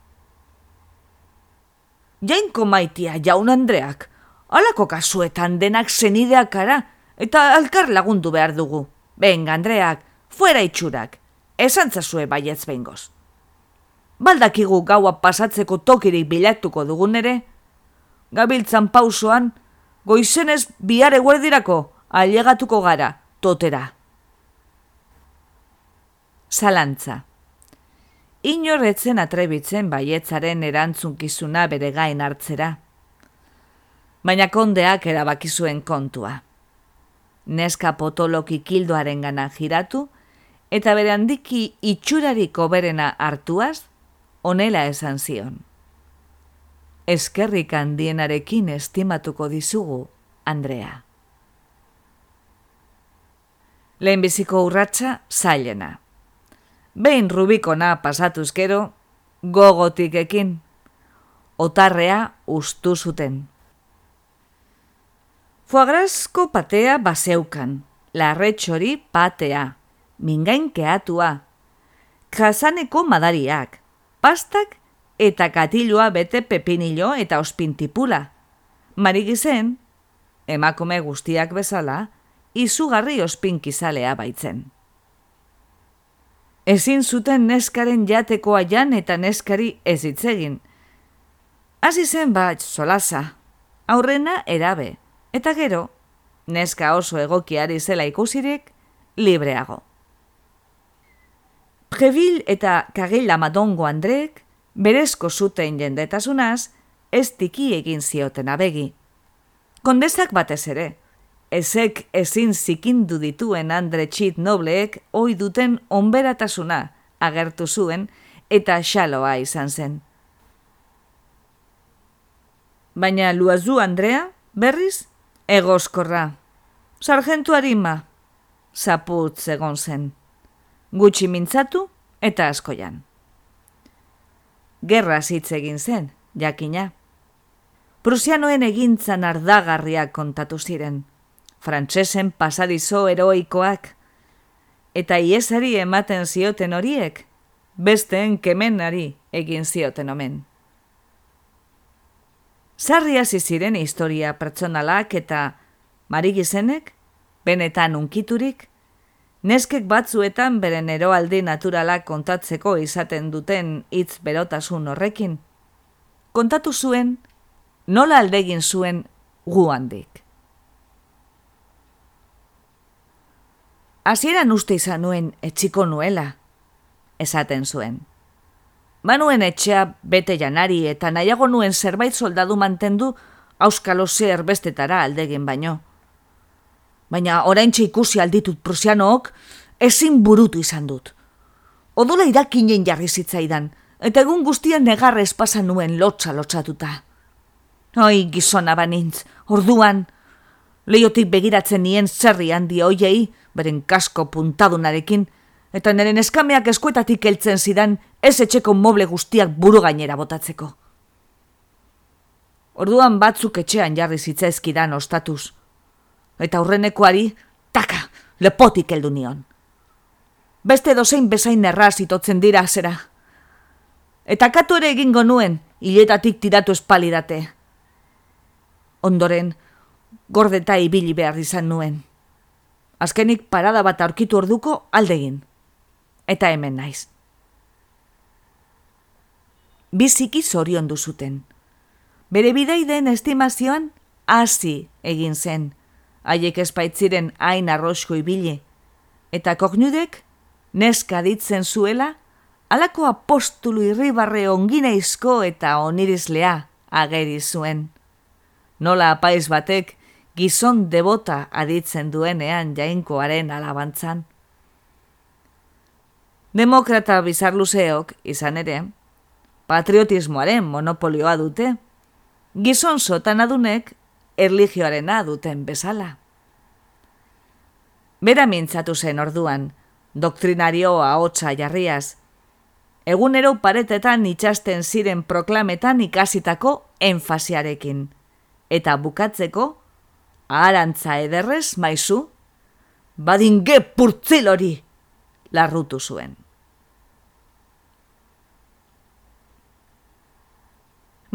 Jainko maitia jaun Andreak, alako kasuetan denak zenideak ara, eta alkar lagundu behar dugu. Benga, Andreak, fuera itxurak, esan zazue baietz behingoz. Baldakigu gaua pasatzeko tokirik bilatuko dugun ere, gabiltzan pausoan, goizenez biare guardirako ailegatuko gara, totera. Zalantza Inorretzen atrebitzen baietzaren erantzunkizuna bere gain hartzera. Baina kondeak erabakizuen kontua neska potoloki kildoaren gana giratu, eta bere handiki itxurariko berena hartuaz, onela esan zion. Eskerrik handienarekin estimatuko dizugu, Andrea. Lehenbiziko urratsa zailena. Behin rubikona pasatuz gero, gogotik ekin, otarrea ustu zuten. Fuagrazko patea baseukan, larretxori patea, mingainkeatua, kazaneko madariak, pastak eta katilua bete pepinilo eta ospintipula. Marigizen, emakume guztiak bezala, izugarri ospinkizalea baitzen. Ezin zuten neskaren jatekoa jan eta neskari ezitzegin. Hasi zen bat solaza, aurrena erabe, Eta gero, neska oso egokiari zela ikusirik, libreago. Previl eta Kagila Madongo Andrek, berezko zuten jendetasunaz, ez tiki egin zioten abegi. Kondesak batez ere, ezek ezin zikindu dituen Andre Txit Nobleek oi duten onberatasuna agertu zuen eta xaloa izan zen. Baina Luazu Andrea, berriz, Egoskorra. Sargentu harima. Zaputz egon zen. Gutxi mintzatu eta askoian. Gerra hitz egin zen, jakina. Prusianoen egintzan ardagarriak kontatu ziren. Frantsesen pasadizo heroikoak. Eta iesari ematen zioten horiek, besteen kemenari egin zioten omen. Sarri hasi ziren historia pertsonalak eta marigizenek, benetan unkiturik, neskek batzuetan beren eroaldi naturalak kontatzeko izaten duten hitz berotasun horrekin, kontatu zuen nola aldegin zuen gu Hasieran uste izan nuen etxiko nuela, esaten zuen. Manuen etxea bete janari eta nahiago nuen zerbait soldadu mantendu auskalo zer bestetara aldegin baino. Baina orain ikusi alditut prusianook ezin burutu izan dut. Odola irakinen jarri zitzaidan, eta egun guztian negarra espasa nuen lotza lotzatuta. Oi, gizona banintz, orduan, lehiotik begiratzen nien zerri handi hoiei, beren kasko puntadunarekin, eta neren eskameak eskuetatik heltzen zidan ez etxeko moble guztiak buru gainera botatzeko. Orduan batzuk etxean jarri zitzaizkidan ostatuz. Eta aurrenekoari, taka, lepotik heldu nion. Beste dozein bezain erraz itotzen dira zera. Eta katu ere egingo nuen, hiletatik tiratu espalidate. Ondoren, gordeta ibili behar izan nuen. Azkenik parada bat aurkitu orduko aldegin. Eta hemen naiz. Biziki zorion duzuten. Bere bidei den estimazioan, hasi egin zen. Haiek espaitziren hain arrosko ibili. Eta kognudek, neska ditzen zuela, alako apostulu irribarre ongineizko eta onirizlea ageri zuen. Nola apaiz batek, gizon debota aditzen duenean jainkoaren alabantzan. Demokrata bizarluzeok, izan ere, patriotismoaren monopolioa dute, gizon sotan adunek erligioarena duten bezala. Bera mintzatu zen orduan, doktrinarioa hotza jarriaz, egunero paretetan itxasten ziren proklametan ikasitako enfasiarekin, eta bukatzeko, Arantza ederrez, maizu, badinge purtzil hori, larrutu zuen.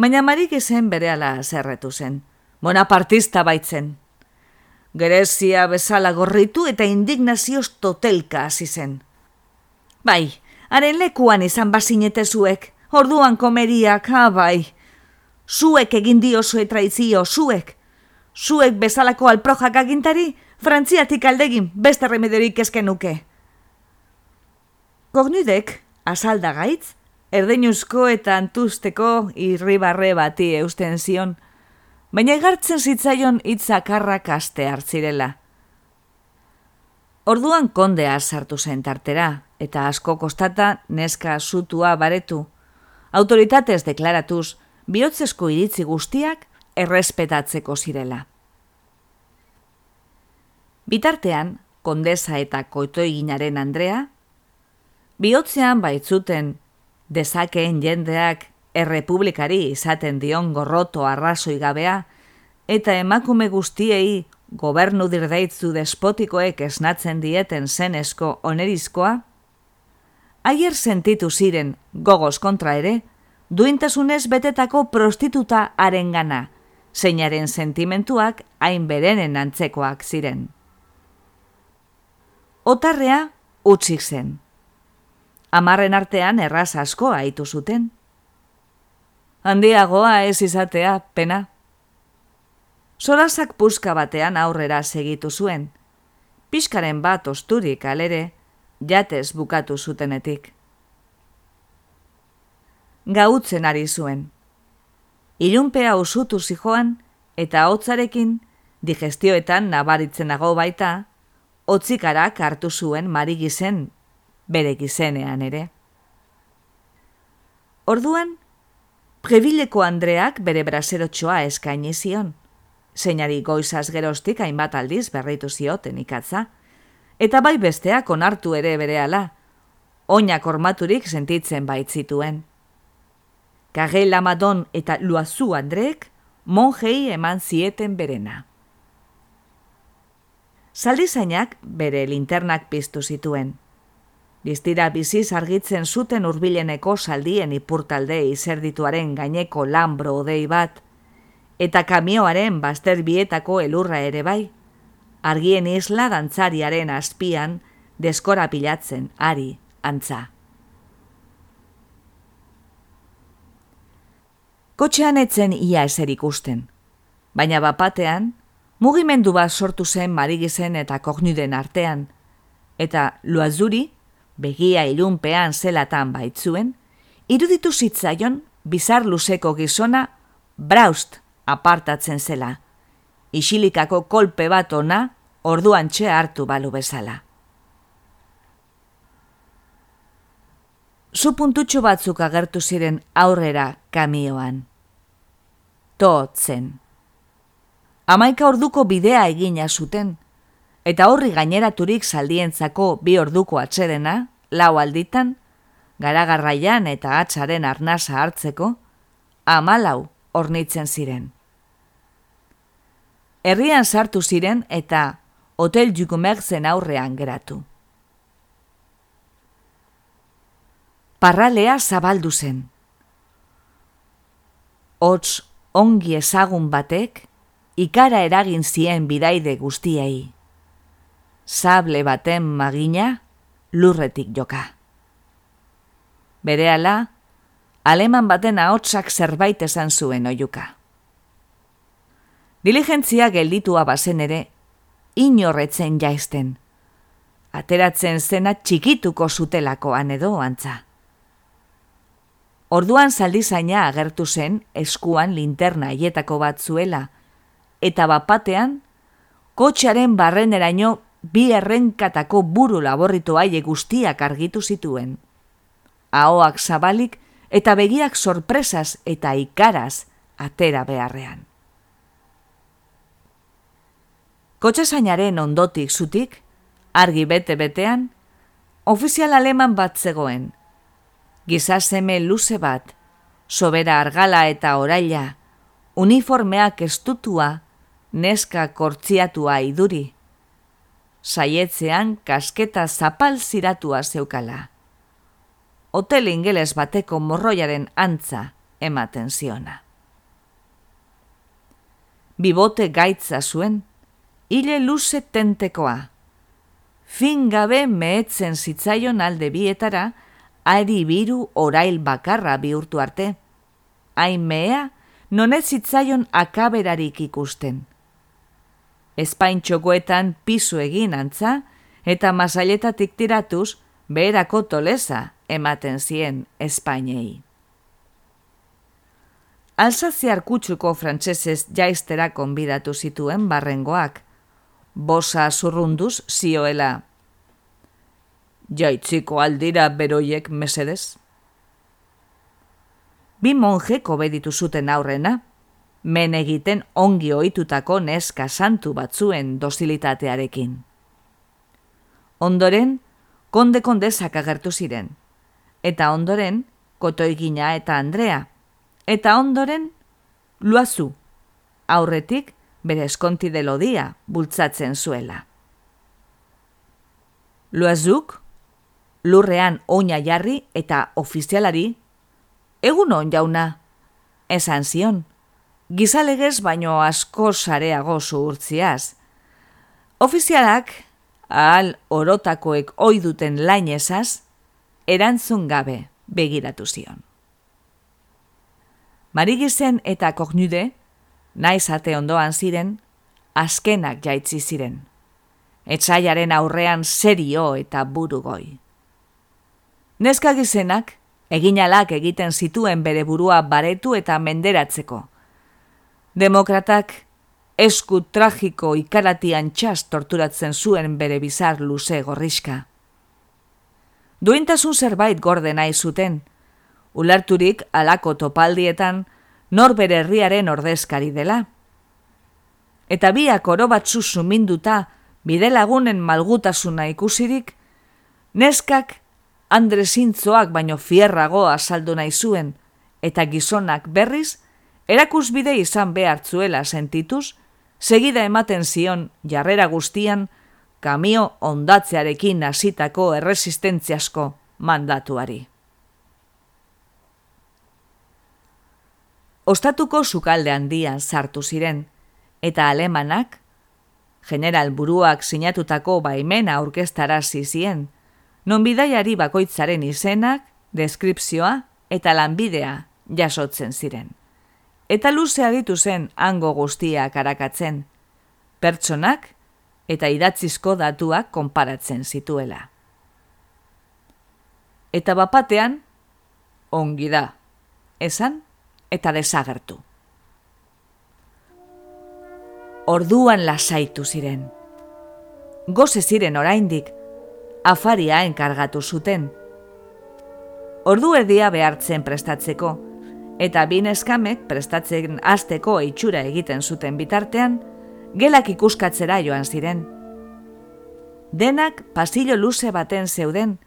Baina marik izen bere ala zerretu zen, monapartista baitzen. Gerezia bezala gorritu eta indignazioz totelka hasi zen. Bai, haren lekuan izan bazinete zuek, orduan komeriak, ha bai. Zuek egin dio traizio, zuek, zuek bezalako alprojak agintari, frantziatik aldegin beste remederik esken nuke. Kognidek, azalda gaitz, erdeinuzko eta antusteko irribarre bati eusten zion, baina egartzen zitzaion itzakarrak aste hartzirela. Orduan kondea sartu zen tartera, eta asko kostata neska sutua baretu. Autoritatez deklaratuz, bihotzesko iritzi guztiak errespetatzeko zirela. Bitartean, kondesa eta koitoiginaren Andrea, bihotzean baitzuten dezakeen jendeak errepublikari izaten dion gorroto arrazoi gabea, eta emakume guztiei gobernu dirdaitzu despotikoek esnatzen dieten zenezko onerizkoa, aier sentitu ziren gogoz kontra ere, duintasunez betetako prostituta arengana, zeinaren sentimentuak hain berenen antzekoak ziren. Otarrea utzik zen. Amarren artean erraz asko aitu zuten. Handiagoa ez izatea, pena. Sorazak puska batean aurrera segitu zuen. Piskaren bat osturik alere, jatez bukatu zutenetik. Gautzen ari zuen ilunpea usutu zijoan eta hotzarekin digestioetan nabaritzenago baita, hotzikarak hartu zuen mari gizen bere gizenean ere. Orduan, prebileko Andreak bere braserotxoa eskaini zion, zeinari goizaz gerostik hainbat aldiz berritu zioten ikatza, eta bai besteak onartu ere berehala, oinak ormaturik sentitzen baitzituen. Kage Lamadon eta Luazu Andrek monjei eman zieten berena. Zaldizainak bere linternak piztu zituen. Distira biziz argitzen zuten urbileneko saldien ipurtalde izerdituaren gaineko lambro odei bat, eta kamioaren bazter bietako elurra ere bai, argien isla dantzariaren azpian deskora pilatzen ari antza. Kotxean etzen ia eser ikusten. Baina bapatean, mugimendu bat sortu zen marigizen eta kogniden artean, eta luazuri, begia ilunpean zelatan baitzuen, iruditu zitzaion bizar luzeko gizona braust apartatzen zela, isilikako kolpe bat ona orduan txe hartu balu bezala. Zu puntutxo batzuk agertu ziren aurrera kamioan totzen. Amaika orduko bidea egina zuten, eta horri gaineraturik saldientzako bi orduko atxedena, lau alditan, garagarraian eta atzaren arnasa hartzeko, amalau ornitzen ziren. Herrian sartu ziren eta hotel jukumerzen aurrean geratu. Parralea zabaldu zen. Hots ongi ezagun batek, ikara eragin zien bidaide guztiei. Sable baten magina, lurretik joka. Berehala, aleman baten ahotsak zerbait esan zuen oiuka. Diligentzia gelditua bazen ere, inorretzen jaizten. Ateratzen zena txikituko zutelakoan edo antza. Orduan zaldizaina agertu zen eskuan linterna hietako bat zuela, eta bapatean, kotxaren barreneraino bi errenkatako buru laborritu aie guztiak argitu zituen. Ahoak zabalik eta begiak sorpresaz eta ikaraz atera beharrean. Kotxasainaren ondotik zutik, argi bete-betean, ofizial aleman bat zegoen. Gizaseme luze bat, sobera argala eta oraila, uniformeak estutua, neska kortziatua iduri. Saietzean kasketa zapal ziratua zeukala. Hotel ingeles bateko morroiaren antza ematen ziona. Bibote gaitza zuen, hile luze tentekoa. Fin gabe mehetzen zitzaion alde bietara, ari biru orail bakarra bihurtu arte. Hain mea, nonez zitzaion akaberarik ikusten. Espaintxokoetan pisu egin antza, eta masailetatik tiratuz, beherako toleza ematen zien Espainei. Alsaziar kutsuko frantsesez jaistera konbidatu zituen barrengoak, bosa zurrunduz zioela. Jaitziko aldira beroiek mesedez? Bi monje kobeditu zuten aurrena, men egiten ongi ohitutako neska santu batzuen dosilitatearekin. Ondoren, konde-konde agertu ziren, eta ondoren, kotoigina eta Andrea, eta ondoren, luazu, aurretik, bere eskonti de lodia bultzatzen zuela. Loazuk, lurrean oina jarri eta ofizialari, egun on jauna, esan zion, gizalegez baino asko sareago zuhurtziaz. Ofizialak, ahal orotakoek oiduten lainezaz, erantzun gabe begiratu zion. Marigizen eta kognude, naiz ate ondoan ziren, azkenak jaitzi ziren. Etxaiaren aurrean serio eta burugoi. Neska gizenak, eginalak egiten zituen bere burua baretu eta menderatzeko. Demokratak esku tragiko ikaratian txas torturatzen zuen bere bizar luze gorriska. Duintasun zerbait gorde nahi zuten, ularturik alako topaldietan, norbere herriaren ordezkari dela. Eta biak oro batzu suminduta bide lagunen malgutasuna ikusirik, neskak andrezintzoak baino fierrago azaldu nahi zuen, eta gizonak berriz, erakusbide izan behartzuela sentituz, segida ematen zion jarrera guztian, kamio ondatzearekin hasitako erresistentziasko mandatuari. ostatuko sukalde handian sartu ziren, eta alemanak, general buruak sinatutako baimena aurkestara zizien, non bidaiari bakoitzaren izenak, deskripzioa eta lanbidea jasotzen ziren. Eta luze aditu zen hango guztiak arakatzen, pertsonak eta idatzizko datuak konparatzen zituela. Eta bapatean, ongi da, esan, eta desagertu. Orduan lasaitu ziren. Goze ziren oraindik, afaria enkargatu zuten. Ordu erdia behartzen prestatzeko, eta bin eskamek prestatzen azteko itxura egiten zuten bitartean, gelak ikuskatzera joan ziren. Denak pasillo luze baten zeuden,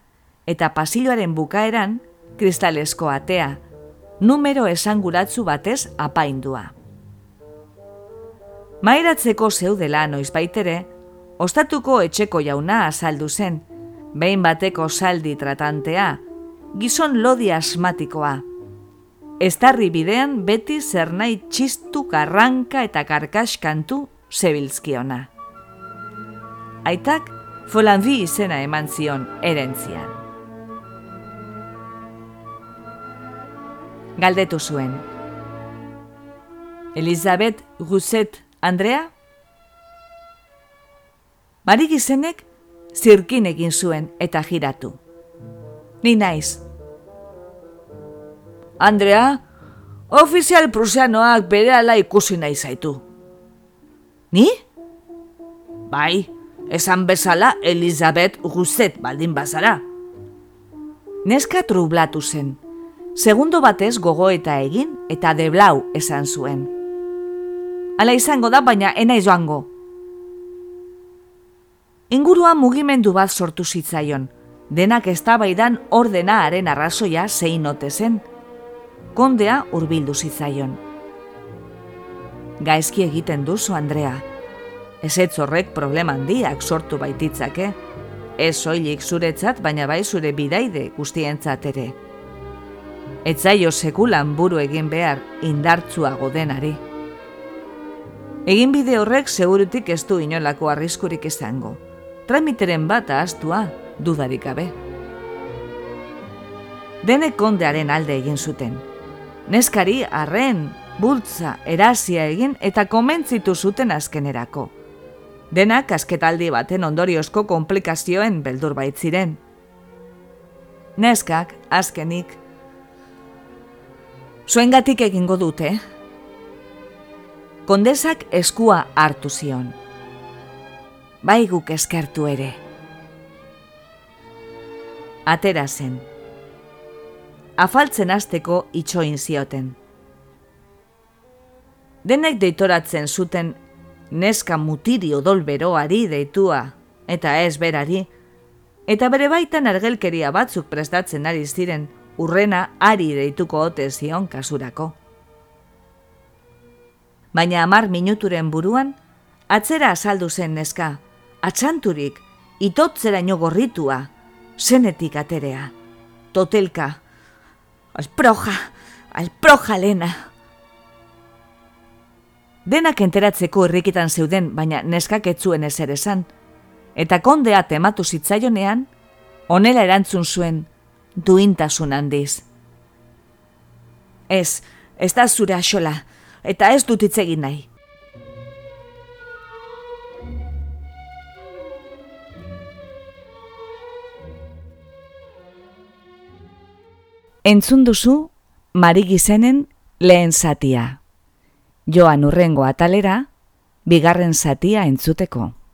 eta pasilloaren bukaeran kristalesko atea, numero esanguratzu batez apaindua. Mairatzeko zeudela noiz baitere, ostatuko etxeko jauna azaldu zen, behin bateko saldi tratantea, gizon lodi asmatikoa. Estarri bidean beti zer nahi txistu karranka eta karkaskantu zebilzkiona. Aitak, folanbi izena eman zion erentzian. Galdetu zuen. Elizabeth Rousset Andrea? Mari gizenek zirkin egin zuen eta giratu. Ni naiz. Andrea, ofizial prusianoak bere ala ikusi nahi zaitu. Ni? Bai, esan bezala Elizabeth Rousset baldin bazara. Neska trublatu zen. Segundo batez gogo eta egin eta deblau esan zuen. Ala izango da, baina ena joango. Ingurua mugimendu bat sortu zitzaion, denak eztabaidan ordenaaren arrazoia zein ote zen. Kondea hurbildu zitzaion. Gaizki egiten duzu, Andrea. Ez ez horrek problema handiak sortu baititzake. Ez soilik zuretzat, baina bai zure bidaide guztientzat ere. Ez zaio sekulan buru egin behar indartzuago denari. Egin bide horrek segurutik ez du inolako arriskurik izango. Tramiteren bat ahaztua, dudarik gabe. Denek kondearen alde egin zuten. Neskari, arren, bultza, erazia egin eta komentzitu zuten azkenerako. Denak asketaldi baten ondoriozko komplikazioen beldur baitziren. Neskak, azkenik, zuengatik egingo dute, kondesak eskua hartu zion. Bai guk eskertu ere. Atera zen. Afaltzen hasteko itxoin zioten. Denek deitoratzen zuten neska mutiri odolberoari deitua, eta ez berari, eta bere baitan argelkeria batzuk prestatzen ari ziren, urrena ari deituko ote zion kasurako baina amar minuturen buruan, atzera azaldu zen neska, atxanturik, itotzera gorritua, zenetik aterea, totelka, alproja, alproja lena. Denak enteratzeko errikitan zeuden, baina neskak etzuen ezer esan, eta kondea tematu zitzaionean, onela erantzun zuen, duintasun handiz. Ez, ez da zure asola, eta ez dut hitz egin nahi. Entzun duzu Mari Gizenen lehen zatia. Joan urrengo atalera, bigarren zatia entzuteko.